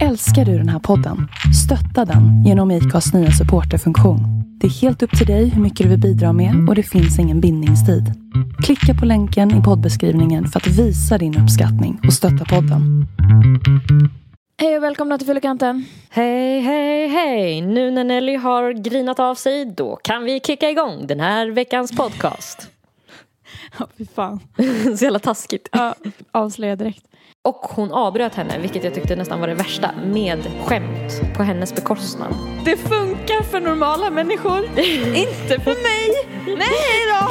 Älskar du den här podden? Stötta den genom IKAs nya supporterfunktion. Det är helt upp till dig hur mycket du vill bidra med och det finns ingen bindningstid. Klicka på länken i poddbeskrivningen för att visa din uppskattning och stötta podden. Hej och välkomna till Fyllekanten. Hej, hej, hej! Nu när Nelly har grinat av sig, då kan vi kicka igång den här veckans podcast. Ja, fy fan. Så jävla taskigt. Ja, avslöja direkt. Och hon avbröt henne, vilket jag tyckte nästan var det värsta, med skämt på hennes bekostnad. Det funkar för normala människor. Inte för mig. Nej då.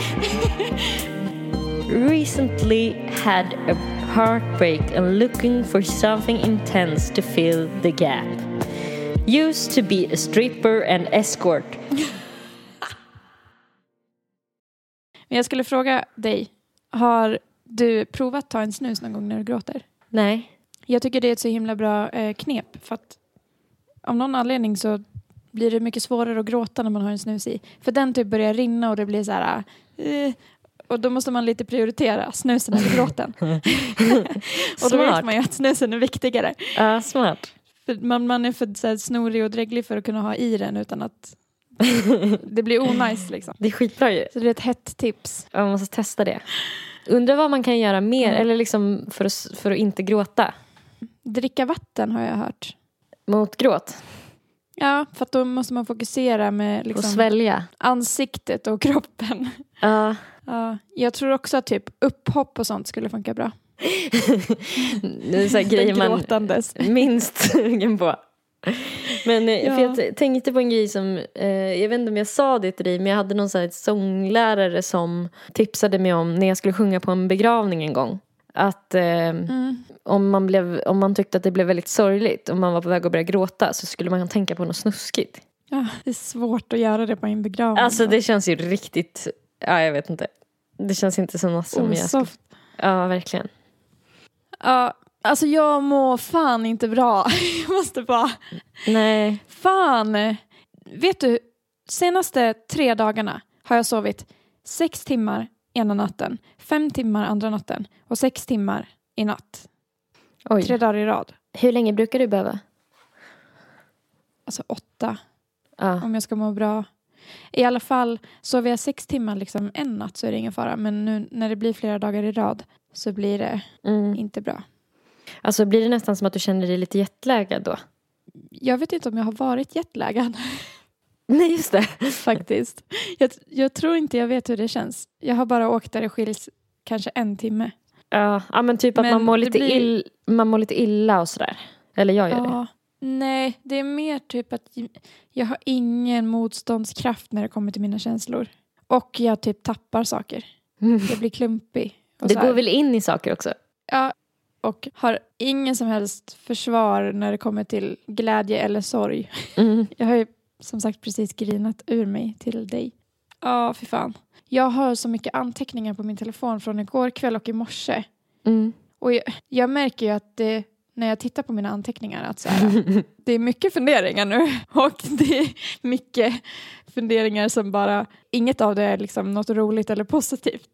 Recently had a heartbreak and looking for something intense to fill the gap. Used to be a stripper and escort. Men jag skulle fråga dig. Har du provat ta en snus någon gång när du gråter? Nej. Jag tycker det är ett så himla bra eh, knep. För att av någon anledning så blir det mycket svårare att gråta när man har en snus i. För den typ börjar rinna och det blir så här... Eh, och då måste man lite prioritera snusen eller gråten. och då vet man ju att snusen är viktigare. Ja, smart. För man, man är för så här, snorig och dräglig för att kunna ha i den utan att det blir onajs liksom. Det är skitbra ju. Så det är ett hett tips. Jag måste testa det. Undrar vad man kan göra mer, Mm. eller liksom för att, för att inte gråta. Dricka vatten har jag hört. Mot gråt. Ja, för att då måste man fokusera med Och liksom, svälja. ansiktet och kroppen. Ja. Ja, jag tror också att typ upphopp och sånt skulle funka bra. det är så grejer man minst sugen på. Men eh, Ja. för jag tänkte på en grej som, eh, jag vet inte om jag sa det till dig, men jag hade någon så här sånglärare som tipsade mig om när jag skulle sjunga på en begravning en gång. Att eh, Mm. om, man blev, om man tyckte att det blev väldigt sorgligt, om man var på väg att börja gråta, så skulle man tänka på något snuskigt. Ja, det är svårt att göra det på en begravning. Alltså det känns ju riktigt, ja jag vet inte. Det känns inte som något som jag Osoft. ja verkligen. Ja, alltså jag mår fan inte bra. Jag måste bara... Nej, Fan! Vet du, senaste tre dagarna har jag sovit sex timmar ena natten, fem timmar andra natten och sex timmar i natt. oj. Tre dagar i rad. Hur länge brukar du behöva? Alltså åtta Ja. om jag ska må bra. I alla fall, sover jag sex timmar liksom en natt så är det ingen fara. Men nu när det blir flera dagar i rad så blir det Mm. inte bra. Alltså blir det nästan som att du känner dig lite jetlaggad då? Jag vet inte om jag har varit jetlaggad Nej just det. faktiskt. Jag, jag tror inte jag vet hur det känns. Jag har bara åkt där det skiljs kanske en timme. Ja, ja men typ att Men man mår, det lite blir- ill, man mår lite illa och sådär. Eller jag gör det. Ja, nej, det är mer typ att jag har ingen motståndskraft när det kommer till mina känslor. Och jag typ tappar saker. Jag blir klumpig. Det går väl in i saker också? Ja, och har ingen som helst försvar när det kommer till glädje eller sorg. Mm. Jag har ju som sagt precis grinat ur mig till dig. Ja, fy fan. Jag har så mycket anteckningar på min telefon från igår kväll och i morse. Mm. Och jag, jag märker ju att det, när jag tittar på mina anteckningar att så här, det är mycket funderingar nu. Och det är mycket funderingar som bara, inget av det är liksom något roligt eller positivt.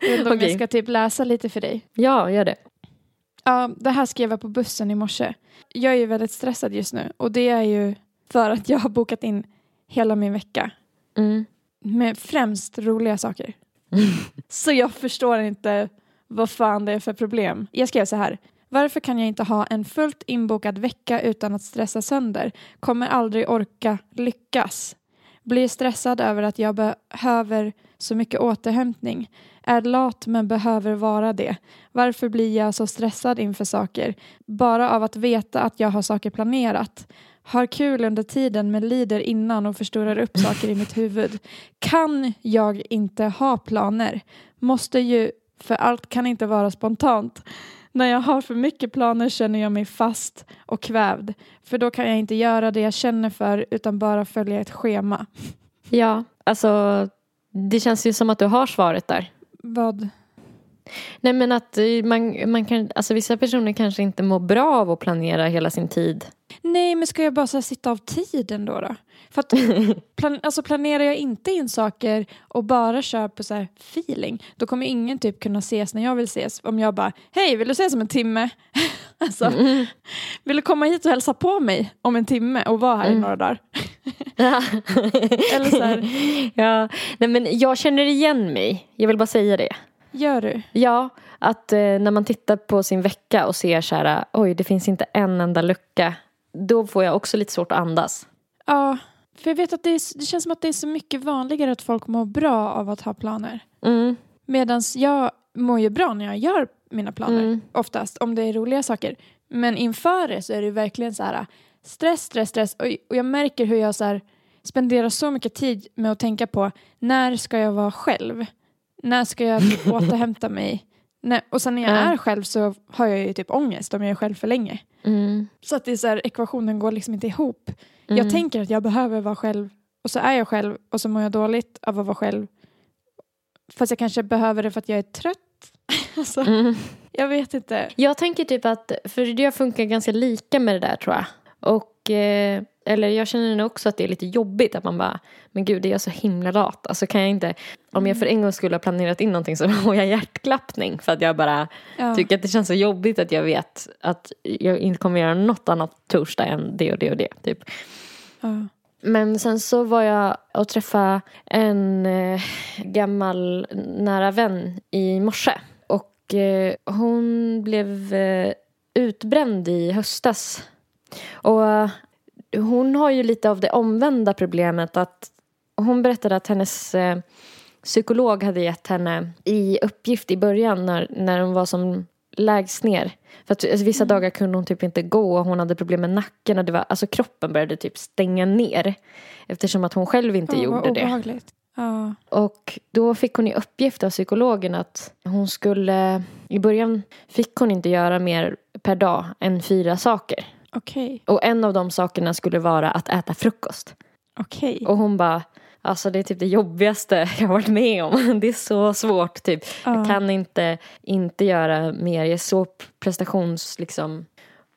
Jag vet inte om Okej. jag ska typ läsa lite för dig. Ja, gör det. Ja, det här skrev jag på bussen i morse. Jag är ju väldigt stressad just nu och det är ju för att jag har bokat in hela min vecka Mm. med främst roliga saker. Så jag förstår inte vad fan det är för problem. Jag skrev så här. Varför kan jag inte ha en fullt inbokad vecka utan att stressa sönder? Kommer aldrig orka lyckas. Blir stressad över att jag behöver så mycket återhämtning. Är lat men behöver vara det. Varför blir jag så stressad inför saker? Bara av att veta att jag har saker planerat. Har kul under tiden men lider innan och förstorar upp saker i mitt huvud. Kan jag inte ha planer? Måste ju, för allt kan inte vara spontant. När jag har för mycket planer känner jag mig fast och kvävd. För då kan jag inte göra det jag känner för utan bara följa ett schema. Ja, alltså det känns ju som att du har svaret där. Vad? Nej men att man, man kan, alltså vissa personer kanske inte mår bra av att planera hela sin tid. Nej, men ska jag bara sitta av tiden då? då? För att plan, alltså, planerar jag inte in saker och bara kör på så här feeling, då kommer ingen typ kunna ses när jag vill ses. Om jag bara, hej, vill du ses om en timme? alltså, Mm. vill du komma hit och hälsa på mig om en timme och vara här i några dagar? Eller så här, ja, nej men jag känner igen mig. Jag vill bara säga det. Gör du? Ja, att eh, när man tittar på sin vecka och ser så här, oj det finns inte en enda lucka. Då får jag också lite svårt att andas. Ja, för jag vet att det, är, det känns som att det är så mycket vanligare att folk mår bra av att ha planer. Mm. Medan jag mår ju bra när jag gör mina planer, Mm. oftast, om det är roliga saker. Men inför det så är det verkligen så här stress, stress, stress. Och, och jag märker hur jag så här, spenderar så mycket tid med att tänka på när ska jag vara själv? När ska jag typ återhämta mig? När, och sen när jag Ja. är själv så har jag ju typ ångest om jag är själv för länge. Mm. Så att det är så här, ekvationen går liksom inte ihop. Mm. Jag tänker att jag behöver vara själv och så är jag själv och så mår jag dåligt av att vara själv. Fast jag kanske behöver det för att jag är trött. alltså, Mm. jag vet inte. Jag tänker typ att, för det funkar ganska lika med det där tror jag. Och, eh, eller jag känner nog också att det är lite jobbigt att man bara, men gud det är jag så himla lat. Alltså kan jag inte, om jag för en gång skulle ha planerat in någonting så får jag hjärtklappning. För att jag bara Ja. tycker att det känns så jobbigt att jag vet att jag inte kommer göra något annat torsdag än det och det och det. Typ. Ja. Men sen så var jag och träffade en eh, gammal nära vän i morse. Och eh, hon blev eh, utbränd i höstas. Och hon har ju lite av det omvända problemet att hon berättade att hennes eh, psykolog hade gett henne i uppgift i början när, när hon var som lägst ner. För att alltså, vissa dagar kunde hon typ inte gå och hon hade problem med nacken och det var, alltså kroppen började typ stänga ner. Eftersom att hon själv inte Åh, gjorde det. Ja. Och då fick hon i uppgift av psykologen att hon skulle, i början fick hon inte göra mer per dag än fyra saker. Okej. Och en av de sakerna skulle vara att äta frukost. Okej. Och hon bara, alltså det är typ det jobbigaste jag har varit med om. Det är så svårt typ. Jag Ja. kan inte, inte göra mer. Jag är så prestations liksom.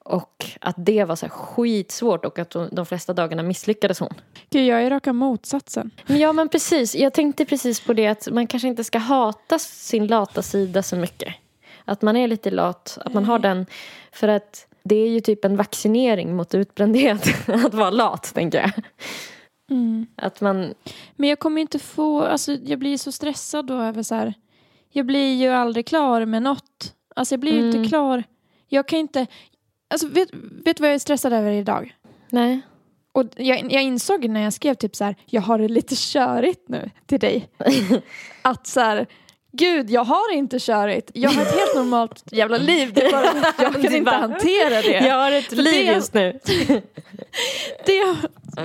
Och att det var så här skitsvårt och att de flesta dagarna misslyckades hon. Gud, jag är raka motsatsen. Men Ja men precis, jag tänkte precis på det att man kanske inte ska hata sin lata sida så mycket. Att man är lite lat, att man har den. För att det är ju typ en vaccinering mot utbrändhet att vara lat tänker jag. Mm. Att man, Men jag kommer ju inte få, alltså jag blir så stressad då över så här, jag blir ju aldrig klar med något. Alltså jag blir ju Mm. inte klar. Jag kan inte, alltså vet, vet du vad jag är stressad över idag? nej. Och jag, jag insåg när jag skrev typ så här, jag har det lite körigt nu till dig. Att så här, gud jag har inte körigt. Jag har ett helt normalt jävla liv. Det är bara, jag kan inte hantera det. Jag har ett liv det- just nu. Det jag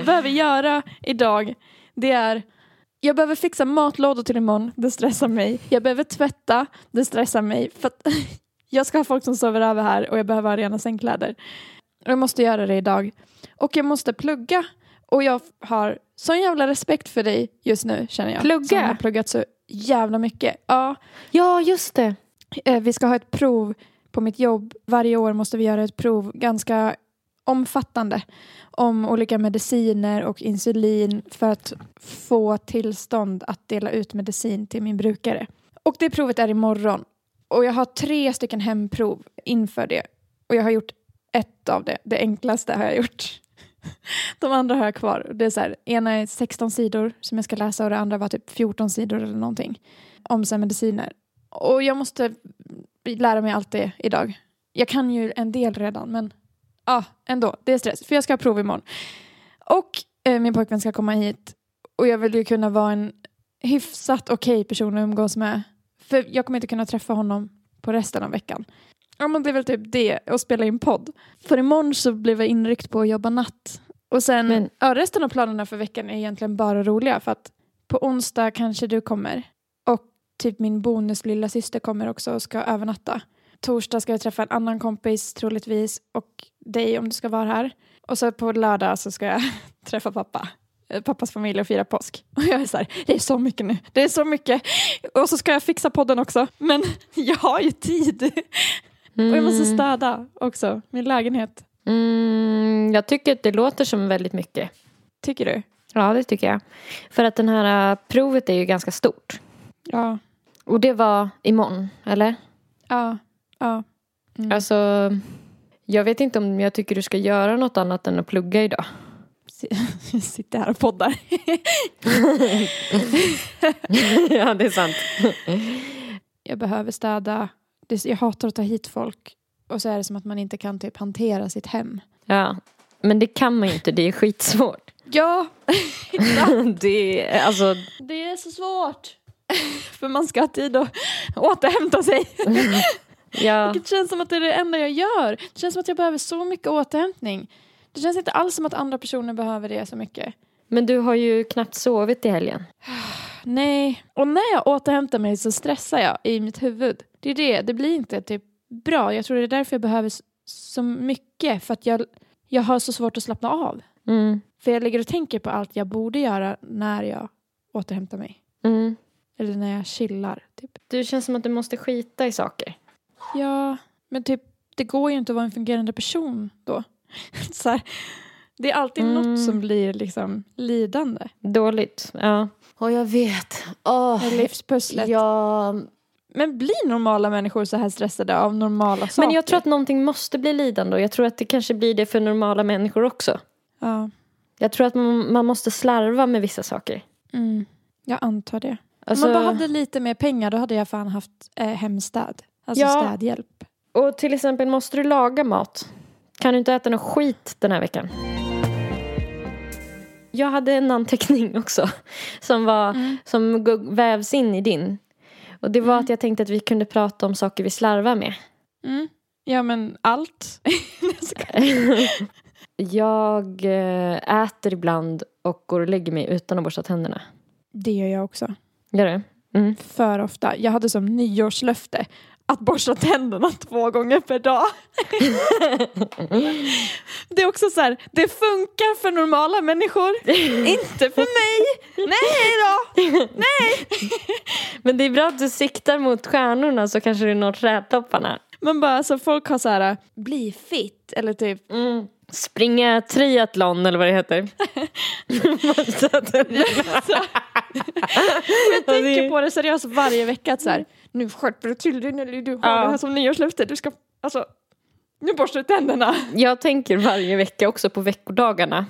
behöver göra idag, det är jag behöver fixa matlådor till imorgon, det stressar mig. Jag behöver tvätta, det stressar mig. För jag ska ha folk som sover över här och jag behöver ha rena sängkläder. Jag måste göra det idag. Och jag måste plugga. Och jag har sån jävla respekt för dig just nu känner jag. Plugga? Som har pluggat så jävla mycket. Ja, Ja just det. Eh, Vi ska ha ett prov på mitt jobb. Varje år måste vi göra ett prov ganska omfattande om olika mediciner och insulin för att få tillstånd att dela ut medicin till min brukare. Och det provet är imorgon. Och jag har tre stycken hemprov inför det. Och jag har gjort ett av det. Det enklaste har jag gjort. De andra har jag kvar. Det är så här, ena är 16 sidor som jag ska läsa och det andra var typ 14 sidor eller någonting. Om så mediciner. Och jag måste lära mig allt det idag. Jag kan ju en del redan men ja, ändå. Det är stress. För jag ska ha prov imorgon. Och eh, min pojkvän ska komma hit. Och jag vill ju kunna vara en hyfsat okej person att umgås med. För jag kommer inte kunna träffa honom på resten av veckan. Ja men det är väl typ det, och spela in podd. För imorgon så blev jag inryckt på att jobba natt. Och sen, Men- ja, resten av planerna för veckan är egentligen bara roliga för att på onsdag kanske du kommer. Och typ min bonus lilla syster kommer också och ska övernatta. Torsdag ska jag träffa en annan kompis troligtvis och dig om du ska vara här. Och så på lördag så ska jag träffa pappa. eh, pappas familj och fira påsk. Och jag är så här, det är så mycket nu, det är så mycket. Och så ska jag fixa podden också, men jag har ju tid. Och jag måste städa också, min lägenhet. Mm, jag tycker att det låter som väldigt mycket. Tycker du? Ja, det tycker jag. För att den här äh, provet är ju ganska stort. Ja. Och det var imorgon, eller? Ja. ja. Mm. Alltså, jag vet inte om jag tycker du ska göra något annat än att plugga idag. Jag sitter här och poddar. ja, det är sant. jag behöver städa. Det- Jag hatar att ta hit folk. Och så är det som att man inte kan typ hantera sitt hem. Ja, men det kan man ju inte. Det är skitsvårt. Ja, det är, alltså, det är så svårt. För man ska ha tid att återhämta sig. ja. Det känns som att det är det enda jag gör. Det känns som att jag behöver så mycket återhämtning. Det känns inte alls som att andra personer behöver det så mycket. Men du har ju knappt sovit i helgen. Nej, och när jag återhämtar mig så stressar jag i mitt huvud. Det är det, det blir inte typ bra. Jag tror det är därför jag behöver så mycket. För att jag, jag har så svårt att slappna av. Mm. För jag ligger och tänker på allt jag borde göra när jag återhämtar mig. Mm. Eller när jag chillar. Typ. Du känns som att du måste skita i saker. Ja, men typ det går ju inte att vara en fungerande person då. så här, det är alltid Mm. något som blir liksom lidande. Dåligt. Ja. Och jag vet. Åh, Livspusslet. ja. Men blir normala människor så här stressade av normala saker? Men jag tror att någonting måste bli lidande och jag tror att det kanske blir det för normala människor också. Ja, Jag tror att man, man måste slarva med vissa saker. mm, jag antar det. Alltså, Om man bara hade lite mer pengar då hade jag fan haft eh, hemstäd. Alltså Ja. städhjälp. Och till exempel måste du laga mat. Kan du inte äta någon skit den här veckan? Jag hade en anteckning också som, var, Mm. som vävs in i din. Och det var Mm. att jag tänkte att vi kunde prata om saker vi slarvar med. Mm. Ja men allt. Jag eh, äter ibland och går och lägger mig utan att borsta tänderna. det gör jag också. Gör du? Mm. För ofta. Jag hade som nyårslöfte att borsta tänderna två gånger per dag. det är också så här, det funkar för normala människor, inte för mig. Nej då! Men det är bra att du siktar mot stjärnorna så kanske du når trädtopparna. Men bara alltså folk har så här, bli fit eller typ Mm. Springa triathlon eller vad det heter. Jag tänker på det seriöst varje vecka att så här, nu skärper du till dig när du har Ja. det här som nyårslöfte. Du ska, alltså, nu borstar du tänderna. Jag tänker varje vecka också på veckodagarna.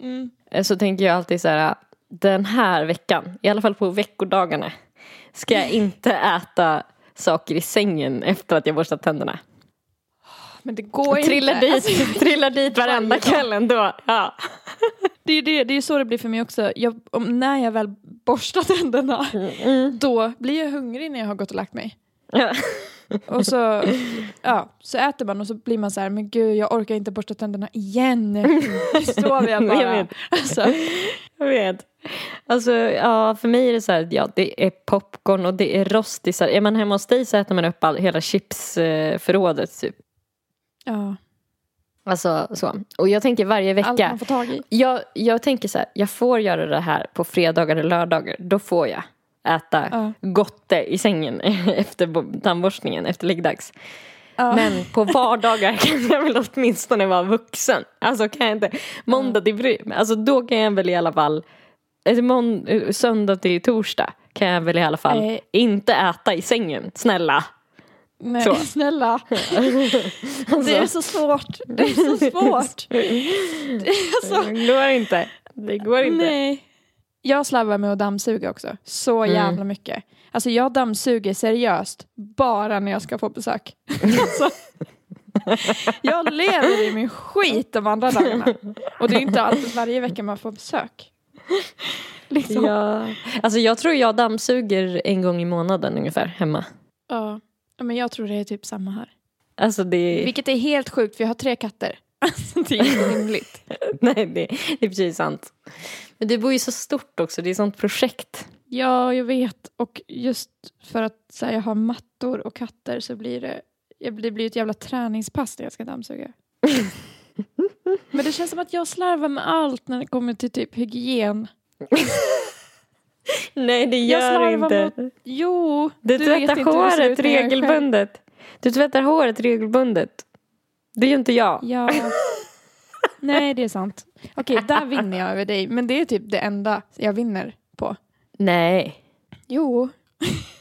Mm. Eh, Så tänker jag alltid så här. Den här veckan, i alla fall på veckodagarna. Ska jag inte äta saker i sängen efter att jag borstat tänderna. Men det går Trillar inte. dit, Alltså, trillar dit varenda kväll ändå. Ja. Det, är det, det är så det blir för mig också. Jag, om, när jag väl borstar tänderna, Mm. då blir jag hungrig när jag har gått och lagt mig. Ja. Och så, ja, så äter man och så blir man så här, men gud jag orkar inte borsta tänderna igen. Nu sover jag bara. Jag vet. Alltså, Jag vet. Alltså, ja, för mig är det så här, ja, det är popcorn och det är rostisar. Är man hemma hos dig så äter man upp all, hela chipsförrådet typ. ja, Alltså så. Och jag tänker varje allt vecka. man får tag i. Jag, jag tänker så här, jag får göra det här på fredagar och lördagar. Då får jag äta Ja. gotte i sängen efter bo- tandborstningen, efter läggdags. Ja. Men på vardagar kan jag väl åtminstone vara vuxen. Alltså kan jag inte, måndag till bry, alltså då kan jag väl i alla fall, mån, eh, söndag till torsdag kan jag väl i alla fall Nej. inte äta i sängen, snälla. Nej, Så. snälla. Alltså, Det är så svårt. Det är så svårt. Det är så... det går inte. Det går inte. Nej. Jag slarvar med att dammsuga också. Så Mm. jävla mycket. Alltså jag dammsuger seriöst bara när jag ska få besök. så, jag lever i min skit de andra dagarna. Och det är inte alltid varje vecka man får besök. Liksom. Ja. Alltså jag tror jag dammsuger en gång i månaden ungefär hemma. Ja. Ja, men jag tror det är typ samma här. Alltså det, Vilket är helt sjukt för jag har tre katter. Alltså det är inte rimligt. nej, det, det är precis sant. Men det bor ju så stort också, det är ett sånt projekt. Ja, jag vet. Och just för att så här, jag har mattor och katter så blir det, det blir ett jävla träningspass när jag ska dammsuga. Men Men det känns som att jag slarvar med allt när det kommer till typ hygien. Nej, det gör du inte. Jo, Du, du tvättar håret regelbundet. Du tvättar håret regelbundet. Det ju inte jag. Ja. Nej, det är sant. Okej, där vinner jag över dig. Men det är typ det enda jag vinner på. Nej. Jo.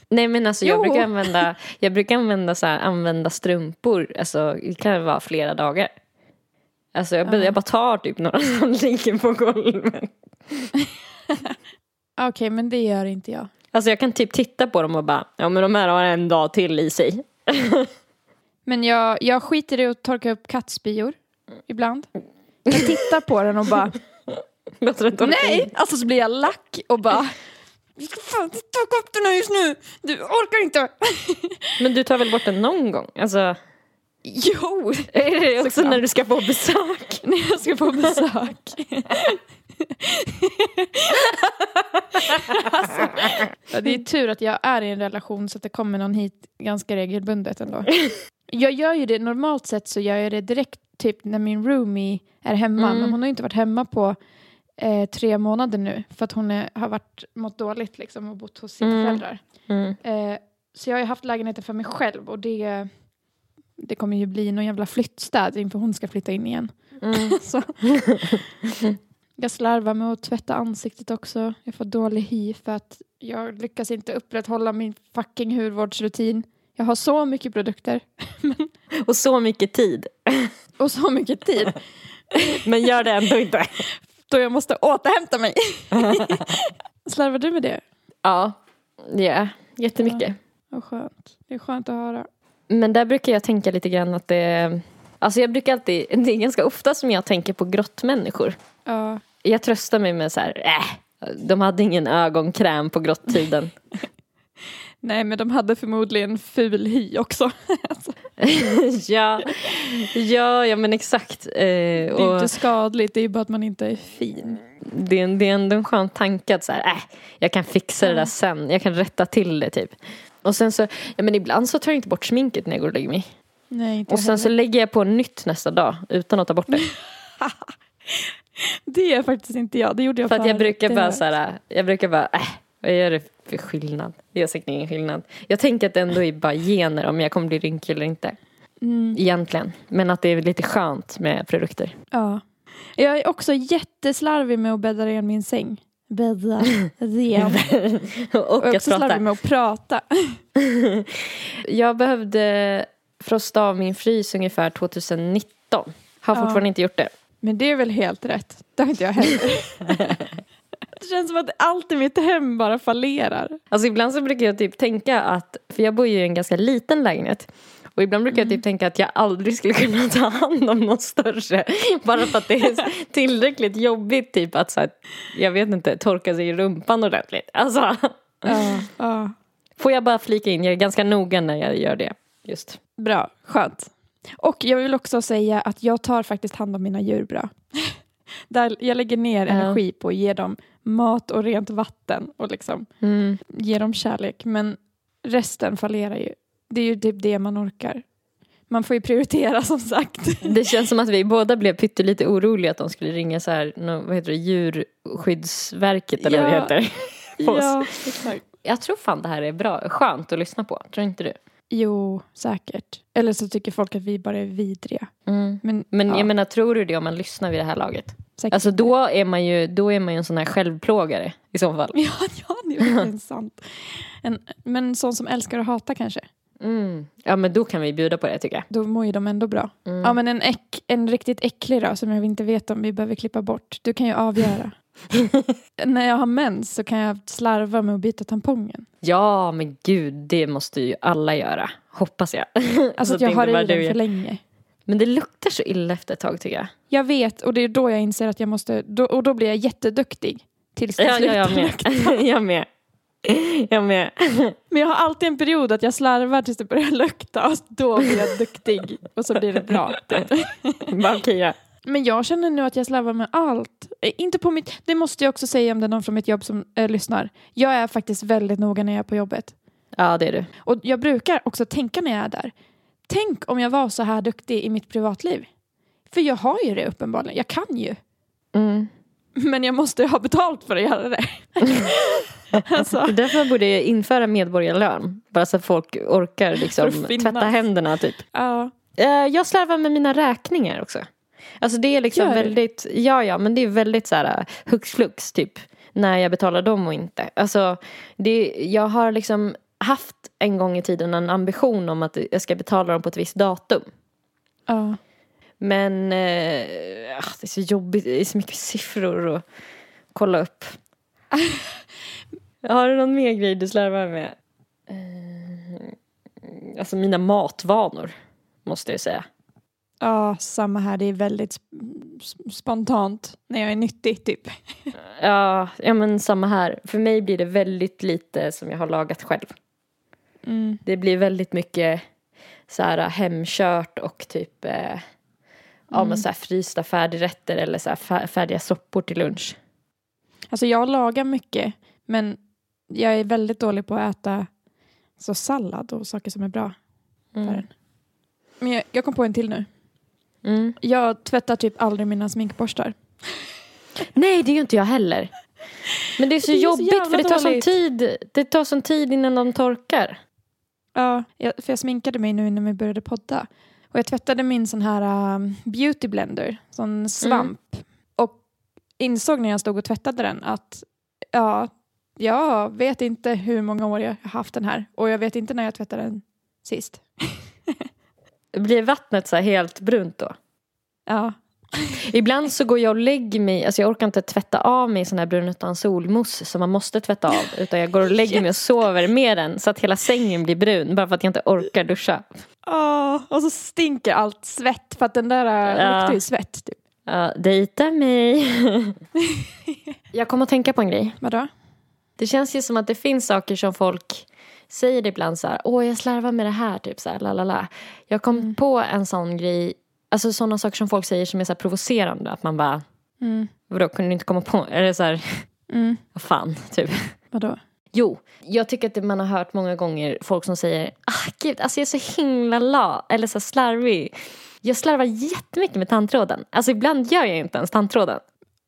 Nej men alltså jag Jo. brukar använda, jag brukar använda, så här, använda strumpor, alltså det kan vara flera dagar. Alltså jag, Ja. jag bara tar typ några som ligger på golvet. Okej, men det gör inte jag. Alltså jag kan typ titta på dem och bara, ja men de här har en dag till i sig. Men jag, jag skiter i att torka upp kattspyor ibland. Jag tittar på den och bara nej! Alltså så blir jag lack och bara vi ska fan torka upp den här just nu! Du orkar inte! Men du tar väl bort den någon gång? Alltså, Jo! är det också Såklart. när du ska få besök? När jag ska på besök. alltså, ja, det är tur att jag är i en relation så att det kommer någon hit ganska regelbundet ändå. Jag gör ju det, normalt sett så gör jag det direkt typ när min roomie är hemma. Mm. Men hon har ju inte varit hemma på eh, tre månader nu för att hon är, har varit, mått dåligt liksom, och bott hos sina Mm. föräldrar. Mm. Eh, så jag har ju haft lägenheten för mig själv och det, det kommer ju bli någon jävla flyttstäd inför hon ska flytta in igen. Mm. Jag slarvar med att tvätta ansiktet också. Jag får dålig hy för att jag lyckas inte upprätthålla min fucking hudvårdsrutin. Jag har så mycket produkter Och så mycket tid. och så mycket tid Men gör det ändå inte. då jag måste återhämta mig. Slarvar du med det? Ja, ja jättemycket. Vad skönt. Det är skönt att höra. Men där brukar jag tänka lite grann att det... Alltså jag brukar alltid, det är ganska ofta som jag tänker på grottmänniskor. Ja. Jag tröstar mig med så här, äh, de hade ingen ögonkräm på grottiden. Nej, men de hade förmodligen ful hy också. ja, ja, ja men exakt. Eh, det är och inte skadligt, det är bara att man inte är fin. det, är, det är ändå en skön tanke att så här, äh, jag kan fixa det där sen, jag kan rätta till det typ. Och sen så, ja men ibland så tar jag inte bort sminket när jag går och lägger mig. Nej, inte Och sen så heller. lägger jag på nytt nästa dag utan att ta bort det. Det är faktiskt inte jag. Det gjorde jag För att jag brukar bara så här, jag brukar bara, äh, vad gör det för skillnad? Det gör säkert ingen skillnad. Jag tänker att det ändå är bara gener om jag kommer bli rynkig eller inte. Mm, Egentligen. Men att det är lite skönt med produkter. ja. Jag är också jätteslarvig med att bädda ren min säng. Bädda ren. och jag slarvig prata. med att prata. Jag behövde frosta av min frys ungefär 2019. Har Ja. fortfarande inte gjort det. Men det är väl helt rätt. Det har inte jag heller. det känns som att allt i mitt hem bara fallerar. Alltså ibland så brukar jag typ tänka att, för jag bor ju i en ganska liten lägenhet. Och ibland brukar jag Mm. typ tänka att jag aldrig skulle kunna ta hand om någon större. Bara för att det är tillräckligt jobbigt typ att så här, jag vet inte, torka sig i rumpan ordentligt. Alltså, Ja, ja. får jag bara flika in, jag är ganska noga när jag gör det. Just. Bra, skönt. Och jag vill också säga att jag tar faktiskt hand om mina djur bra. Där jag lägger ner Ja. energi på att ge dem mat och rent vatten och liksom Mm. ge dem kärlek. Men resten fallerar ju. Det är ju typ det man orkar. Man får ju prioritera som sagt. Det känns som att vi båda blev pyttelite oroliga att de skulle ringa så här, vad heter det, djurskyddsverket eller vad det Ja. heter. Ja, exakt. Jag tror fan det här är bra, skönt att lyssna på, tror inte du? Jo, säkert. Eller så tycker folk att vi bara är vidriga. Mm. Men, Men ja, jag menar, tror du det om man lyssnar vid det här laget? säkert. Alltså då är man ju, då är man ju en sån här självplågare i så fall. Ja, ja, det är sant. En, men en sån som älskar att hata kanske. Mm. Ja men då kan vi bjuda på det tycker jag. Då mår ju de ändå bra. Mm. Ja, men en, äck, en riktigt äcklig då, som jag inte vet om vi behöver klippa bort. Du kan ju avgöra. När jag har mens så kan jag slarva med att byta tampongen. Ja men gud, det måste ju alla göra. Hoppas jag. Alltså Så att jag det har i den du för länge. Men det luktar så illa efter ett tag tycker jag. Jag vet och det är då jag inser att jag måste, då, och då blir jag jätteduktig. Tills det Ja, ja, slutar jag med. jag med. Jag med. Men jag har alltid en period att jag slarvar tills det börjar lukta och då blir jag duktig och så blir det bra. Typ. Men jag känner nu att jag slarvar med allt. Eh, Inte på mitt, det måste jag också säga om det är någon från mitt jobb som eh, lyssnar. Jag är faktiskt väldigt noga när jag är på jobbet. Ja det är du. Och jag brukar också tänka när jag är där. Tänk om jag var så här duktig i mitt privatliv. För jag har ju det uppenbarligen. Jag kan ju. Mm. Men jag måste ha betalt för att göra det. alltså, Det är därför man borde införa medborgarlön. Bara så att folk orkar liksom tvätta händerna typ. ja. Eh, Jag slarvar med mina räkningar också. Alltså det är liksom Gör väldigt, ja ja men det är väldigt så här uh, hux flux typ. När jag betalar dem och inte. Alltså det, jag har liksom haft en gång i tiden en ambition om att jag ska betala dem på ett visst datum. ja. Men eh, ah, det är så jobbigt, det är så mycket siffror att kolla upp. Har du någon mer grej du slarvar med? Eh, alltså mina matvanor, måste jag säga. Ja, samma här. Det är väldigt sp- spontant när jag är nyttig typ. Ja, ja, men samma här. För mig blir det väldigt lite som jag har lagat själv. Mm. Det blir väldigt mycket så här hemkört och typ eh, ja, men så här frysta färdigrätter eller så här fär- färdiga soppor till lunch. Alltså jag lagar mycket men jag är väldigt dålig på att äta så sallad och saker som är bra för en. Men jag, jag kom på en till nu. Mm. Jag tvättar typ aldrig mina sminkborstar. Nej, det gör inte jag heller. Men det är så Det är så jobbigt jävla för det tar sån tid. Det tar sån tid innan de torkar. Ja, jag, för jag sminkade mig nu när vi började podda. Och jag tvättade min sån här um, beauty blender, sån svamp. Och insåg när jag stod och tvättade den att ja, jag vet inte hur många år jag har haft den här. Och jag vet inte när jag tvättade den sist. Blir vattnet så helt brunt då? Ja, Ibland så går jag och lägger mig, alltså jag orkar inte tvätta av mig sån här brun utan solmousse som man måste tvätta av. Utan jag går och lägger mig och sover med den så att hela sängen blir brun bara för att jag inte orkar duscha. Åh, och så stinker allt svett för att den där äh, Ja. luktar ju svett. Typ. Ja, dejta mig. jag kommer att tänka på en grej. Vadå? Det känns ju som att det finns saker som folk säger ibland så här, åh jag slarvar med det här, typ så här, la la la. Jag kom på en sån grej, alltså sådana saker som folk säger som är så provocerande, att man bara, Mm. vadå kunde du inte komma på, det så här, Mm. vad fan, typ. Vadå? Jo, jag tycker att man har hört många gånger folk som säger, ah gud, alltså jag är så himla la, eller så slarvig. Jag slarvar jättemycket med tandtråden. Alltså ibland gör jag inte ens tandtråden.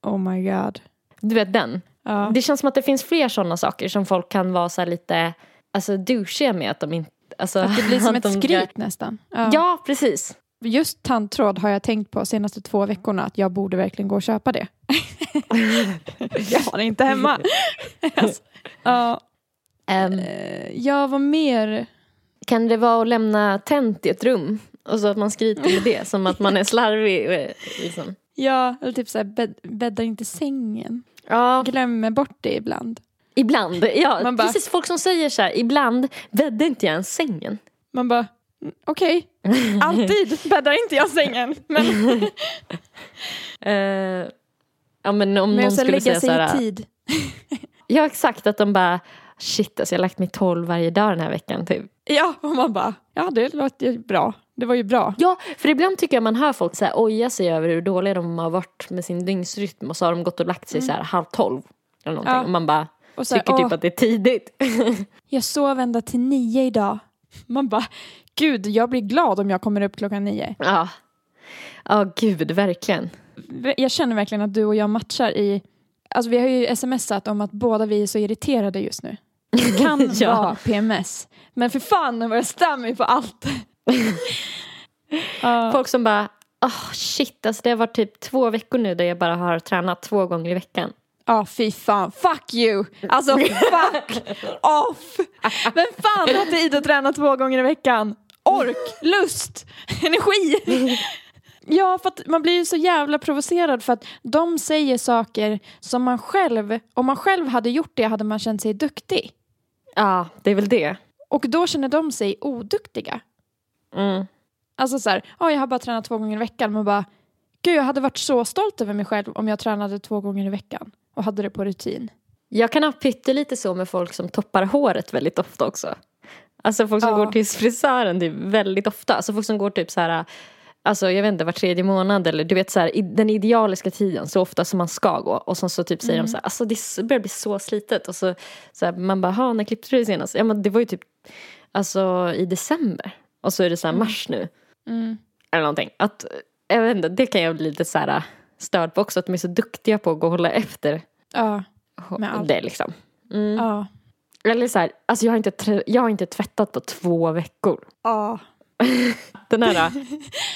Oh my god. Du vet den. Ja. Det känns som att det finns fler sådana saker som folk kan vara så lite alltså, douchiga med att de inte... Alltså, Att det blir som ett de- skryt nästan. Ja. Ja, precis. Just tandtråd har jag tänkt på senaste två veckorna att jag borde verkligen gå och köpa det. jag har det inte hemma. alltså, ja, Ehm, eh, jag var mer... kan det vara att lämna tänt i ett rum? Och så att man skryter med det, som att man är slarvig. eh, Liksom. Ja, eller typ såhär bädd, bäddar inte sängen. Ja, Glömmer bort det ibland. ibland. Ja, Man bara- precis. Folk som säger så här, ibland bäddar inte jag ens sängen. Man bara, mm, okej, alltid bäddar inte jag sängen. Men, Eh, ja, men om men någon skulle säga så här, tid. Ja, exakt. Att de bara, shit alltså jag har lagt mig tolv varje dag den här veckan typ. Ja, och man bara, ja det låter ju bra. Det var ju bra. Ja, för ibland tycker jag man hör folk så här, oja sig över hur dåliga de har varit med sin dygnsrytm och så har de gått och lagt sig så här halv tolv. Eller någonting. Ja. Och man bara Och så här, tycker typ "Åh, att det är tidigt. Jag sov ända till nio idag. Man bara, gud jag blir glad om jag kommer upp klockan nio. ja. Ja, gud, verkligen. Jag känner verkligen att du och jag matchar i, alltså vi har ju smsat om att båda vi är så irriterade just nu. Det kan Ja. vara PMS, men för fan vad jag stör mig på allt. Ja. Folk som bara, oh, shit, alltså det har varit typ två veckor nu där jag bara har tränat två gånger i veckan. Ja, fy fan. Fuck you! Alltså fuck off! Vem fan har tid att träna två gånger i veckan? Ork, lust, energi. Ja, för att man blir ju så jävla provocerad för att de säger saker som man själv, om man själv hade gjort det hade man känt sig duktig. Ja, det är väl det. Och då känner de sig oduktiga. Mm. Alltså så här, "Ja, jag har bara tränat två gånger i veckan. Man bara, gud jag hade varit så stolt över mig själv om jag tränade två gånger i veckan och hade det på rutin. Jag kan ha pyttelite så med folk som toppar håret väldigt ofta också. Alltså folk som Ja. går till frisören typ väldigt ofta. Alltså folk som går typ så här, alltså jag vet inte, var tredje månad eller du vet så här, i den idealiska tiden så ofta som man ska gå. Och sen så typ säger de så här, alltså det börjar bli så slitet. Och så, så här, man bara, "Ha, när klippte du dig senast? Ja men det var ju typ, alltså i december. Och så är det så här mars nu. Mm. Eller någonting. Att, jag vet inte, det kan jag bli lite så här störd på också. Att de är så duktiga på att gå och hålla efter Ja. Med allt. det liksom. Mm. Ja. Eller så här, alltså jag har, inte, jag har inte tvättat på två veckor. Ja. Den här,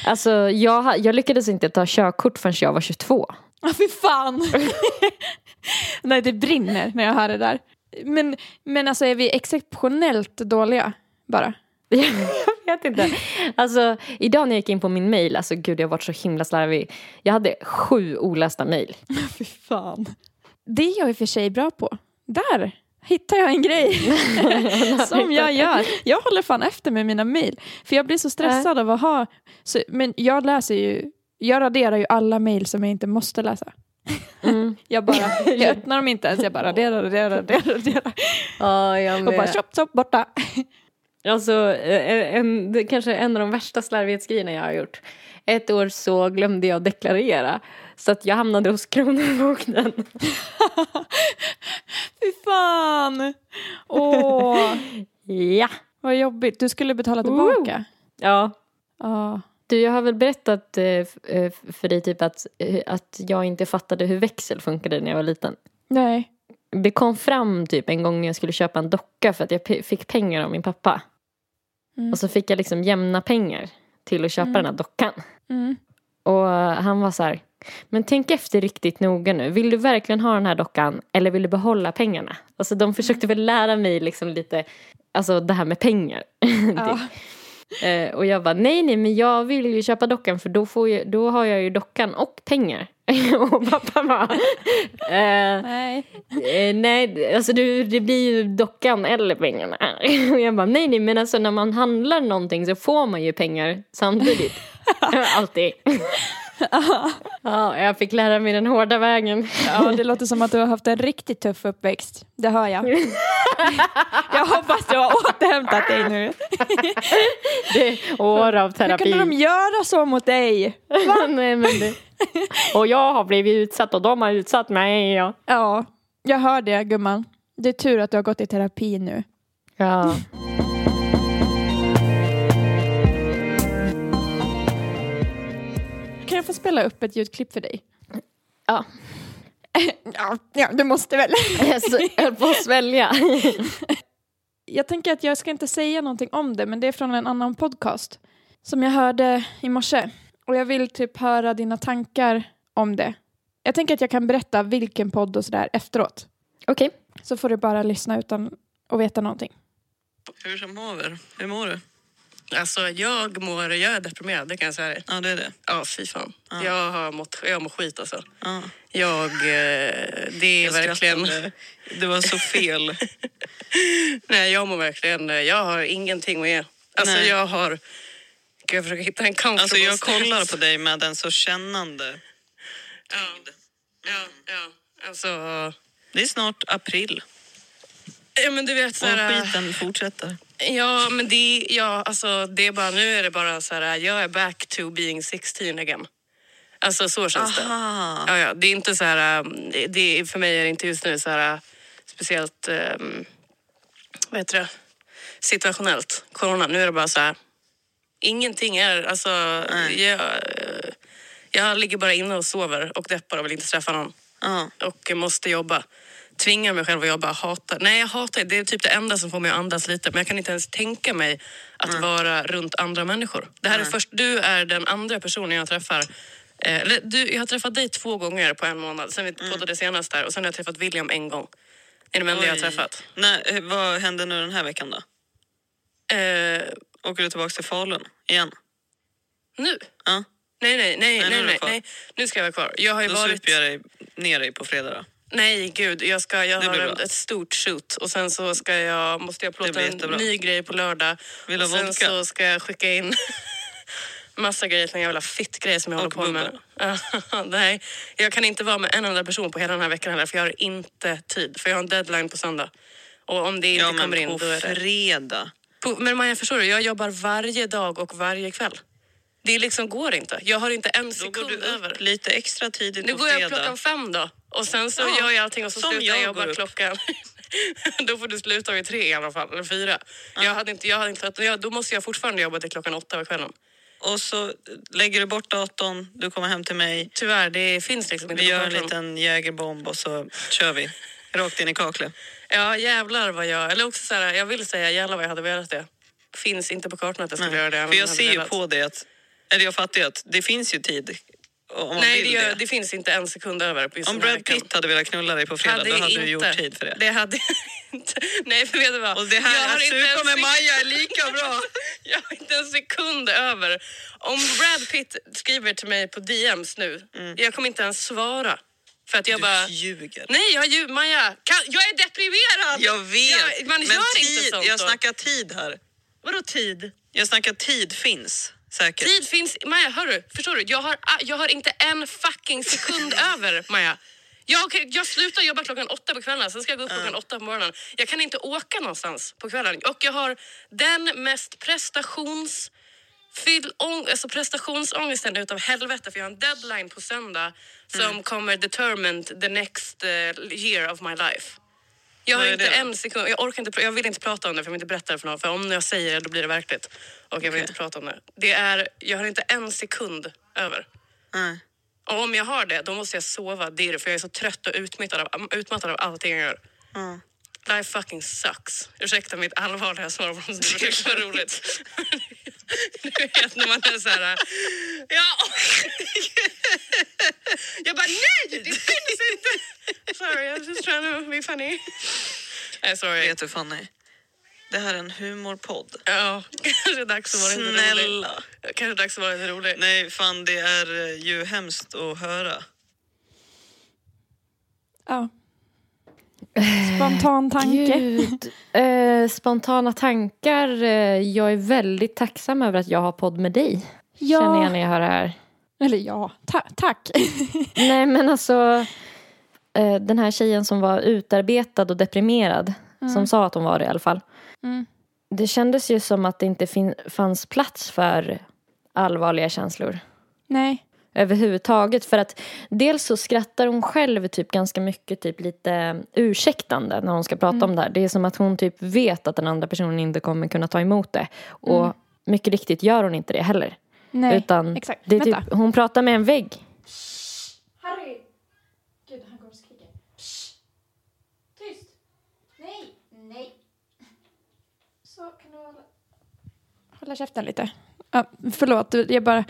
alltså jag, jag lyckades inte ta körkort förrän jag var 22. Ja, fy fan. Nej, det brinner när jag hör det där. Men, men alltså är vi exceptionellt dåliga bara? Jag vet inte. Alltså, idag när jag gick in på min mail, alltså gud jag har varit så himla slarvig. Jag hade sju olästa mail. Fy fan. Det är jag i och för sig bra på. Där hittar jag en grej som jag gör. Jag håller fan efter med mina mejl. För jag blir så stressad av att ha... Så, men jag läser ju... Jag raderar ju alla mejl som jag inte måste läsa. Mm. Jag bara, jag öppnar dem inte ens. Jag bara raderar, raderar, raderar, raderar. Ja, jag Och bara tjopp, tjopp, borta. Alltså, eh, en, det kanske en av de värsta slarvighetsgrejerna jag har gjort. Ett år så glömde jag deklarera. Så att jag hamnade hos Kronofogden. Fy fan! Åh, Ja. vad jobbigt. Du skulle betala tillbaka. Ja. Ja. Du, jag har väl berättat eh, eh, för dig typ att, eh, att jag inte fattade hur växel funkade när jag var liten. Nej. Det kom fram typ en gång när jag skulle köpa en docka för att jag fick pengar av min pappa. Mm. Och så fick jag liksom jämna pengar till att köpa den här dockan. Mm. Och han var så här, men tänk efter riktigt noga nu. Vill du verkligen ha den här dockan eller vill du behålla pengarna? Alltså de försökte väl lära mig liksom lite, alltså det här med pengar. Ja. Eh, och jag bara, nej nej men jag vill ju köpa dockan för då, får jag, då har jag ju dockan och pengar. och pappa bara, eh, Nej. Eh, nej, alltså du, det blir ju dockan eller pengarna. Och jag bara, nej nej men alltså när man handlar någonting så får man ju pengar samtidigt. Alltid. ja, jag fick lära mig den hårda vägen. Ja, det låter som att du har haft en riktigt tuff uppväxt. Det hör jag. Jag hoppas du har återhämtat dig nu. Det är år av Hur terapi. kunde de göra så mot dig? nej, men det... Och jag har blivit utsatt och de har utsatt mig. Ja. Ja, jag hör det gumman. Det är tur att du har gått i terapi nu. ja. Kan jag få spela upp ett ljudklipp för dig? ja. Ja, ja du måste väl. Jag höll på att svälja. Jag tänker att jag ska inte säga någonting om det, men det är från en annan podcast som jag hörde i morse. Och jag vill typ höra dina tankar om det. Jag tänker att jag kan berätta vilken podd och sådär efteråt. Okej. Så får du bara lyssna utan att veta någonting. Hur som haver? Hur mår du? Alltså jag mår, jag är deprimerad, det kan jag säga dig. Ja, det är det. Ja, fy fan. Jag har mått, jag mår skit alltså. Ja. Jag, eh, det är Jag verkligen... skrattade. Det var så fel. Nej, jag mår verkligen, jag har ingenting att ge. Alltså Nej. jag har... Gud, jag försöker hitta en comfortable Alltså jag kollar på dig med en så kännande Ja, ja, ja. Alltså... Det är snart april Ja, men du vet så och skiten fortsätter. Ja, men det, ja, alltså, det är bara, nu är det bara så här, jag är back to being 16 again. Alltså så känns det. Aha. Ja, ja, det är inte så här, um, det, det, för mig är det inte just nu så här uh, speciellt, um, vad heter det, situationellt, corona. Nu är det bara så här, ingenting är, alltså, Nej. jag, eh, jag ligger bara inne och sover och deppar och vill inte träffa någon Ja. och måste jobba. Tvingar mig själv att jobba, hatar. Nej, jag hatar det. är typ det enda som får mig att andas lite. Men jag kan inte ens tänka mig att vara runt andra människor. Det här är Nej. först, du är den andra personen jag träffar. Eh, du, jag har träffat dig två gånger på en månad sen vi poddade senast där. Och sen har jag träffat William en gång. Det är de enda jag har träffat. Nej, eh, vad händer nu den här veckan då? Eh, Åker du tillbaka till Falun igen? nu? Ja. Nej, nej, nej, nej, nej, kvar. nej. Nu ska jag vara kvar. Jag har ju Då varit... super jag dig, ner dig på fredag då. Nej, gud. Jag, ska, jag har bra. ett stort shoot och sen så ska jag, måste jag plåta en ny grej på lördag. Vill och sen vodka? så ska jag skicka in massa grejer till en jävla fitt-grej som jag Och håller på med. Ja, Nej, jag kan inte vara med en enda person på hela den här veckan heller för jag har inte tid. För jag har en deadline på söndag. Och om det inte Ja, men kommer in då är det... fredag. På, men Maja, förstår du? Jag jobbar varje dag och varje kväll. Det liksom går inte. Jag har inte en Då sekund går du över. upp lite extra tidigt Nu på går jag fredag. klockan fem då. Och sen så Ja, gör jag allting och så slutar jag jobba upp. klockan... då får du sluta vid tre i alla fall, eller fyra. Jag hade inte, jag hade inte, jag, då måste jag fortfarande jobba till klockan åtta på kvällen. och så lägger du bort datorn, du kommer hem till mig. Tyvärr, det finns liksom inte Vi gör en liten jägerbomb och så kör vi. Rakt in i kaklet. Ja, jävlar vad jag... Eller också så här, jag vill säga jävlar vad jag hade velat det. Finns inte på kartan att jag skulle göra det. För jag ser ju på det att... Eller jag fattar ju att det finns ju tid. Nej, det, gör, det. det finns inte en sekund över på just Om Brad. Pitt hade velat knulla dig på fredag, då hade du gjort tid för det. Det hade jag inte. Nej, för vet du vad? Och det här, jag har inte en med Maja är lika bra. Jag har inte en sekund över. Om Brad Pitt skriver till mig på DMs nu, jag kommer inte ens svara. För att jag bara... Du ljuger. Nej, jag ju... Maja, kan, jag är deprimerad! Jag vet. Jag, man men gör tid, inte sånt jag snackar tid här. Vadå tid? Jag snackar tid finns säkert. Tid finns... Maja, hörru, förstår du? Jag har, jag har inte en fucking sekund över, Maja. Jag, jag slutar jobba klockan åtta på kvällen, sen ska jag gå upp klockan åtta på morgonen. Jag kan inte åka någonstans på kvällen. Och jag har den mest prestations... Fyll, ång, alltså prestationsångesten utav helvete för jag har en deadline på söndag som Mm. kommer determined the next uh, year of my life. Jag har inte det en sekund, jag orkar inte, jag vill inte prata om det för jag vill inte berätta det för någon. För om jag säger det då blir det verkligt. Och jag vill inte prata om det. Det är, jag har inte en sekund över. Nej. Och om jag har det då måste jag sova dirr för jag är så trött och utmattad av, utmattad av allting jag gör. Ja. Life fucking sucks. Ursäkta mitt allvarliga svar på som det var roligt. Du vet när man är så här... Ja. Jag bara nej, det finns inte. Sorry, I was just trying to be funny. Nej, sorry. Vet du Fanny? Det här är en humorpodd. Ja, kanske dags att vara lite rolig. Snälla. Kanske dags att vara lite rolig. Nej, fan det är eh, ju hemskt att höra. Ja. Spontan tanke. Gud. Eh, spontana tankar. Eh, jag är väldigt tacksam över att jag har podd med dig. Ja. Känner jag när jag hör det här. Eller ja, ta tack. Nej men alltså. Eh, den här tjejen som var utarbetad och deprimerad. Som sa att hon var det i alla fall. Mm. Det kändes ju som att det inte fanns plats för allvarliga känslor. Nej. Överhuvudtaget. För att dels så skrattar hon själv typ ganska mycket typ lite ursäktande när hon ska prata om det här. Det är som att hon typ vet att den andra personen inte kommer kunna ta emot det. Och mycket riktigt gör hon inte det heller. Nej. Utan Exakt. det är Vänta. typ, hon pratar med en vägg. Harry! Gud, han går och skriker. Tyst! Nej! Nej! Så, kan du hålla... Hålla käften lite. Ja, förlåt, jag bara...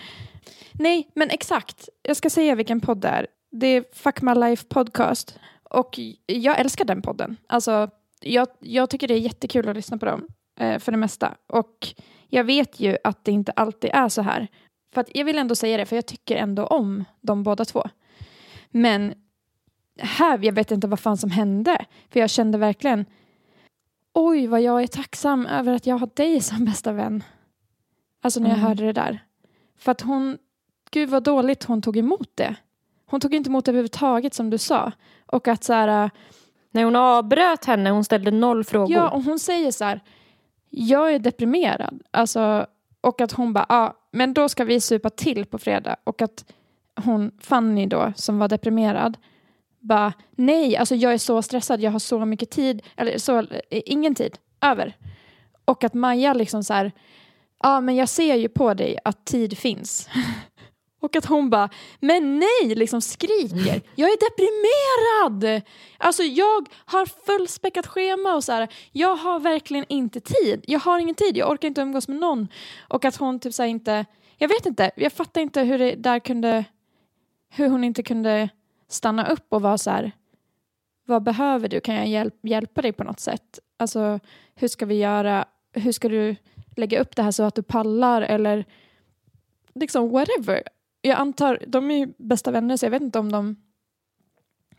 Nej, men exakt. Jag ska säga vilken podd det är. Det är Fuck My Life Podcast. Och jag älskar den podden. Alltså, jag, jag tycker det är jättekul att lyssna på dem. Eh, för det mesta. Och jag vet ju att det inte alltid är så här. För att jag vill ändå säga det, för jag tycker ändå om de båda två. Men här, jag vet inte vad fan som hände. För jag kände verkligen, oj vad jag är tacksam över att jag har dig som bästa vän. Alltså när jag Mm. hörde det där. För att hon, gud vad dåligt hon tog emot det. Hon tog inte emot det överhuvudtaget som du sa. Och att så här, När hon avbröt henne, hon ställde noll frågor. ja och hon säger så här, jag är deprimerad. Alltså, och att hon bara, ja men då ska vi supa till på fredag. Och att hon, Fanny då, som var deprimerad, bara nej, alltså jag är så stressad, jag har så mycket tid, eller så, eh, ingen tid över. Och att Maja liksom så här, ja men jag ser ju på dig att tid finns. Och att hon bara, men nej, liksom skriker. Jag är deprimerad! Alltså jag har fullspäckat schema och så här, jag har verkligen inte tid. Jag har ingen tid, jag orkar inte umgås med någon. Och att hon typ så inte, jag vet inte, jag fattar inte hur det där kunde, hur hon inte kunde stanna upp och vara så här, vad behöver du? Kan jag hjälp, hjälpa dig på något sätt? Alltså hur ska vi göra? Hur ska du lägga upp det här så att du pallar? Eller liksom whatever. Jag antar, de är ju bästa vänner så jag vet inte om de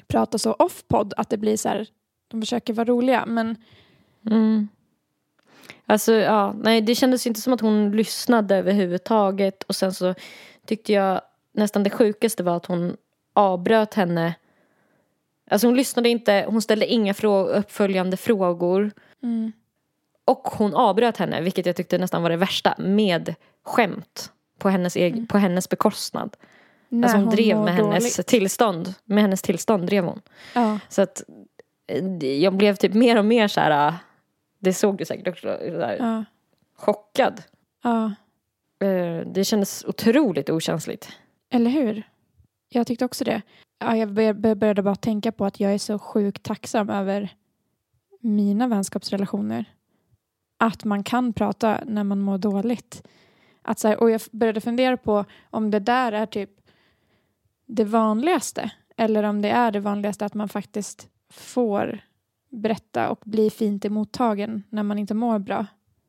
pratar så off-podd att det blir så här, de försöker vara roliga men Mm. Alltså ja, nej det kändes inte som att hon lyssnade överhuvudtaget och sen så tyckte jag nästan det sjukaste var att hon avbröt henne. Alltså hon lyssnade inte, hon ställde inga frå- uppföljande frågor mm, och hon avbröt henne vilket jag tyckte nästan var det värsta med skämt på hennes, eg- på hennes bekostnad. när Alltså hon, drev mår med hennes dåligt. tillstånd, med hennes tillstånd drev hon. Ja, Så att eh, jag blev typ mer och mer så här, ah, det såg du säkert också, så här, ja, chockad. ja. Eh, det kändes otroligt okänsligt. Eller hur? Jag tyckte också det. Ja, jag bör- började bara tänka på att jag är så sjukt tacksam över mina vänskapsrelationer. Att man kan prata när man mår dåligt. Att så här, och jag började fundera på om det där är typ det vanligaste. Eller om det är det vanligaste att man faktiskt får berätta och bli fint emottagen när man inte mår bra.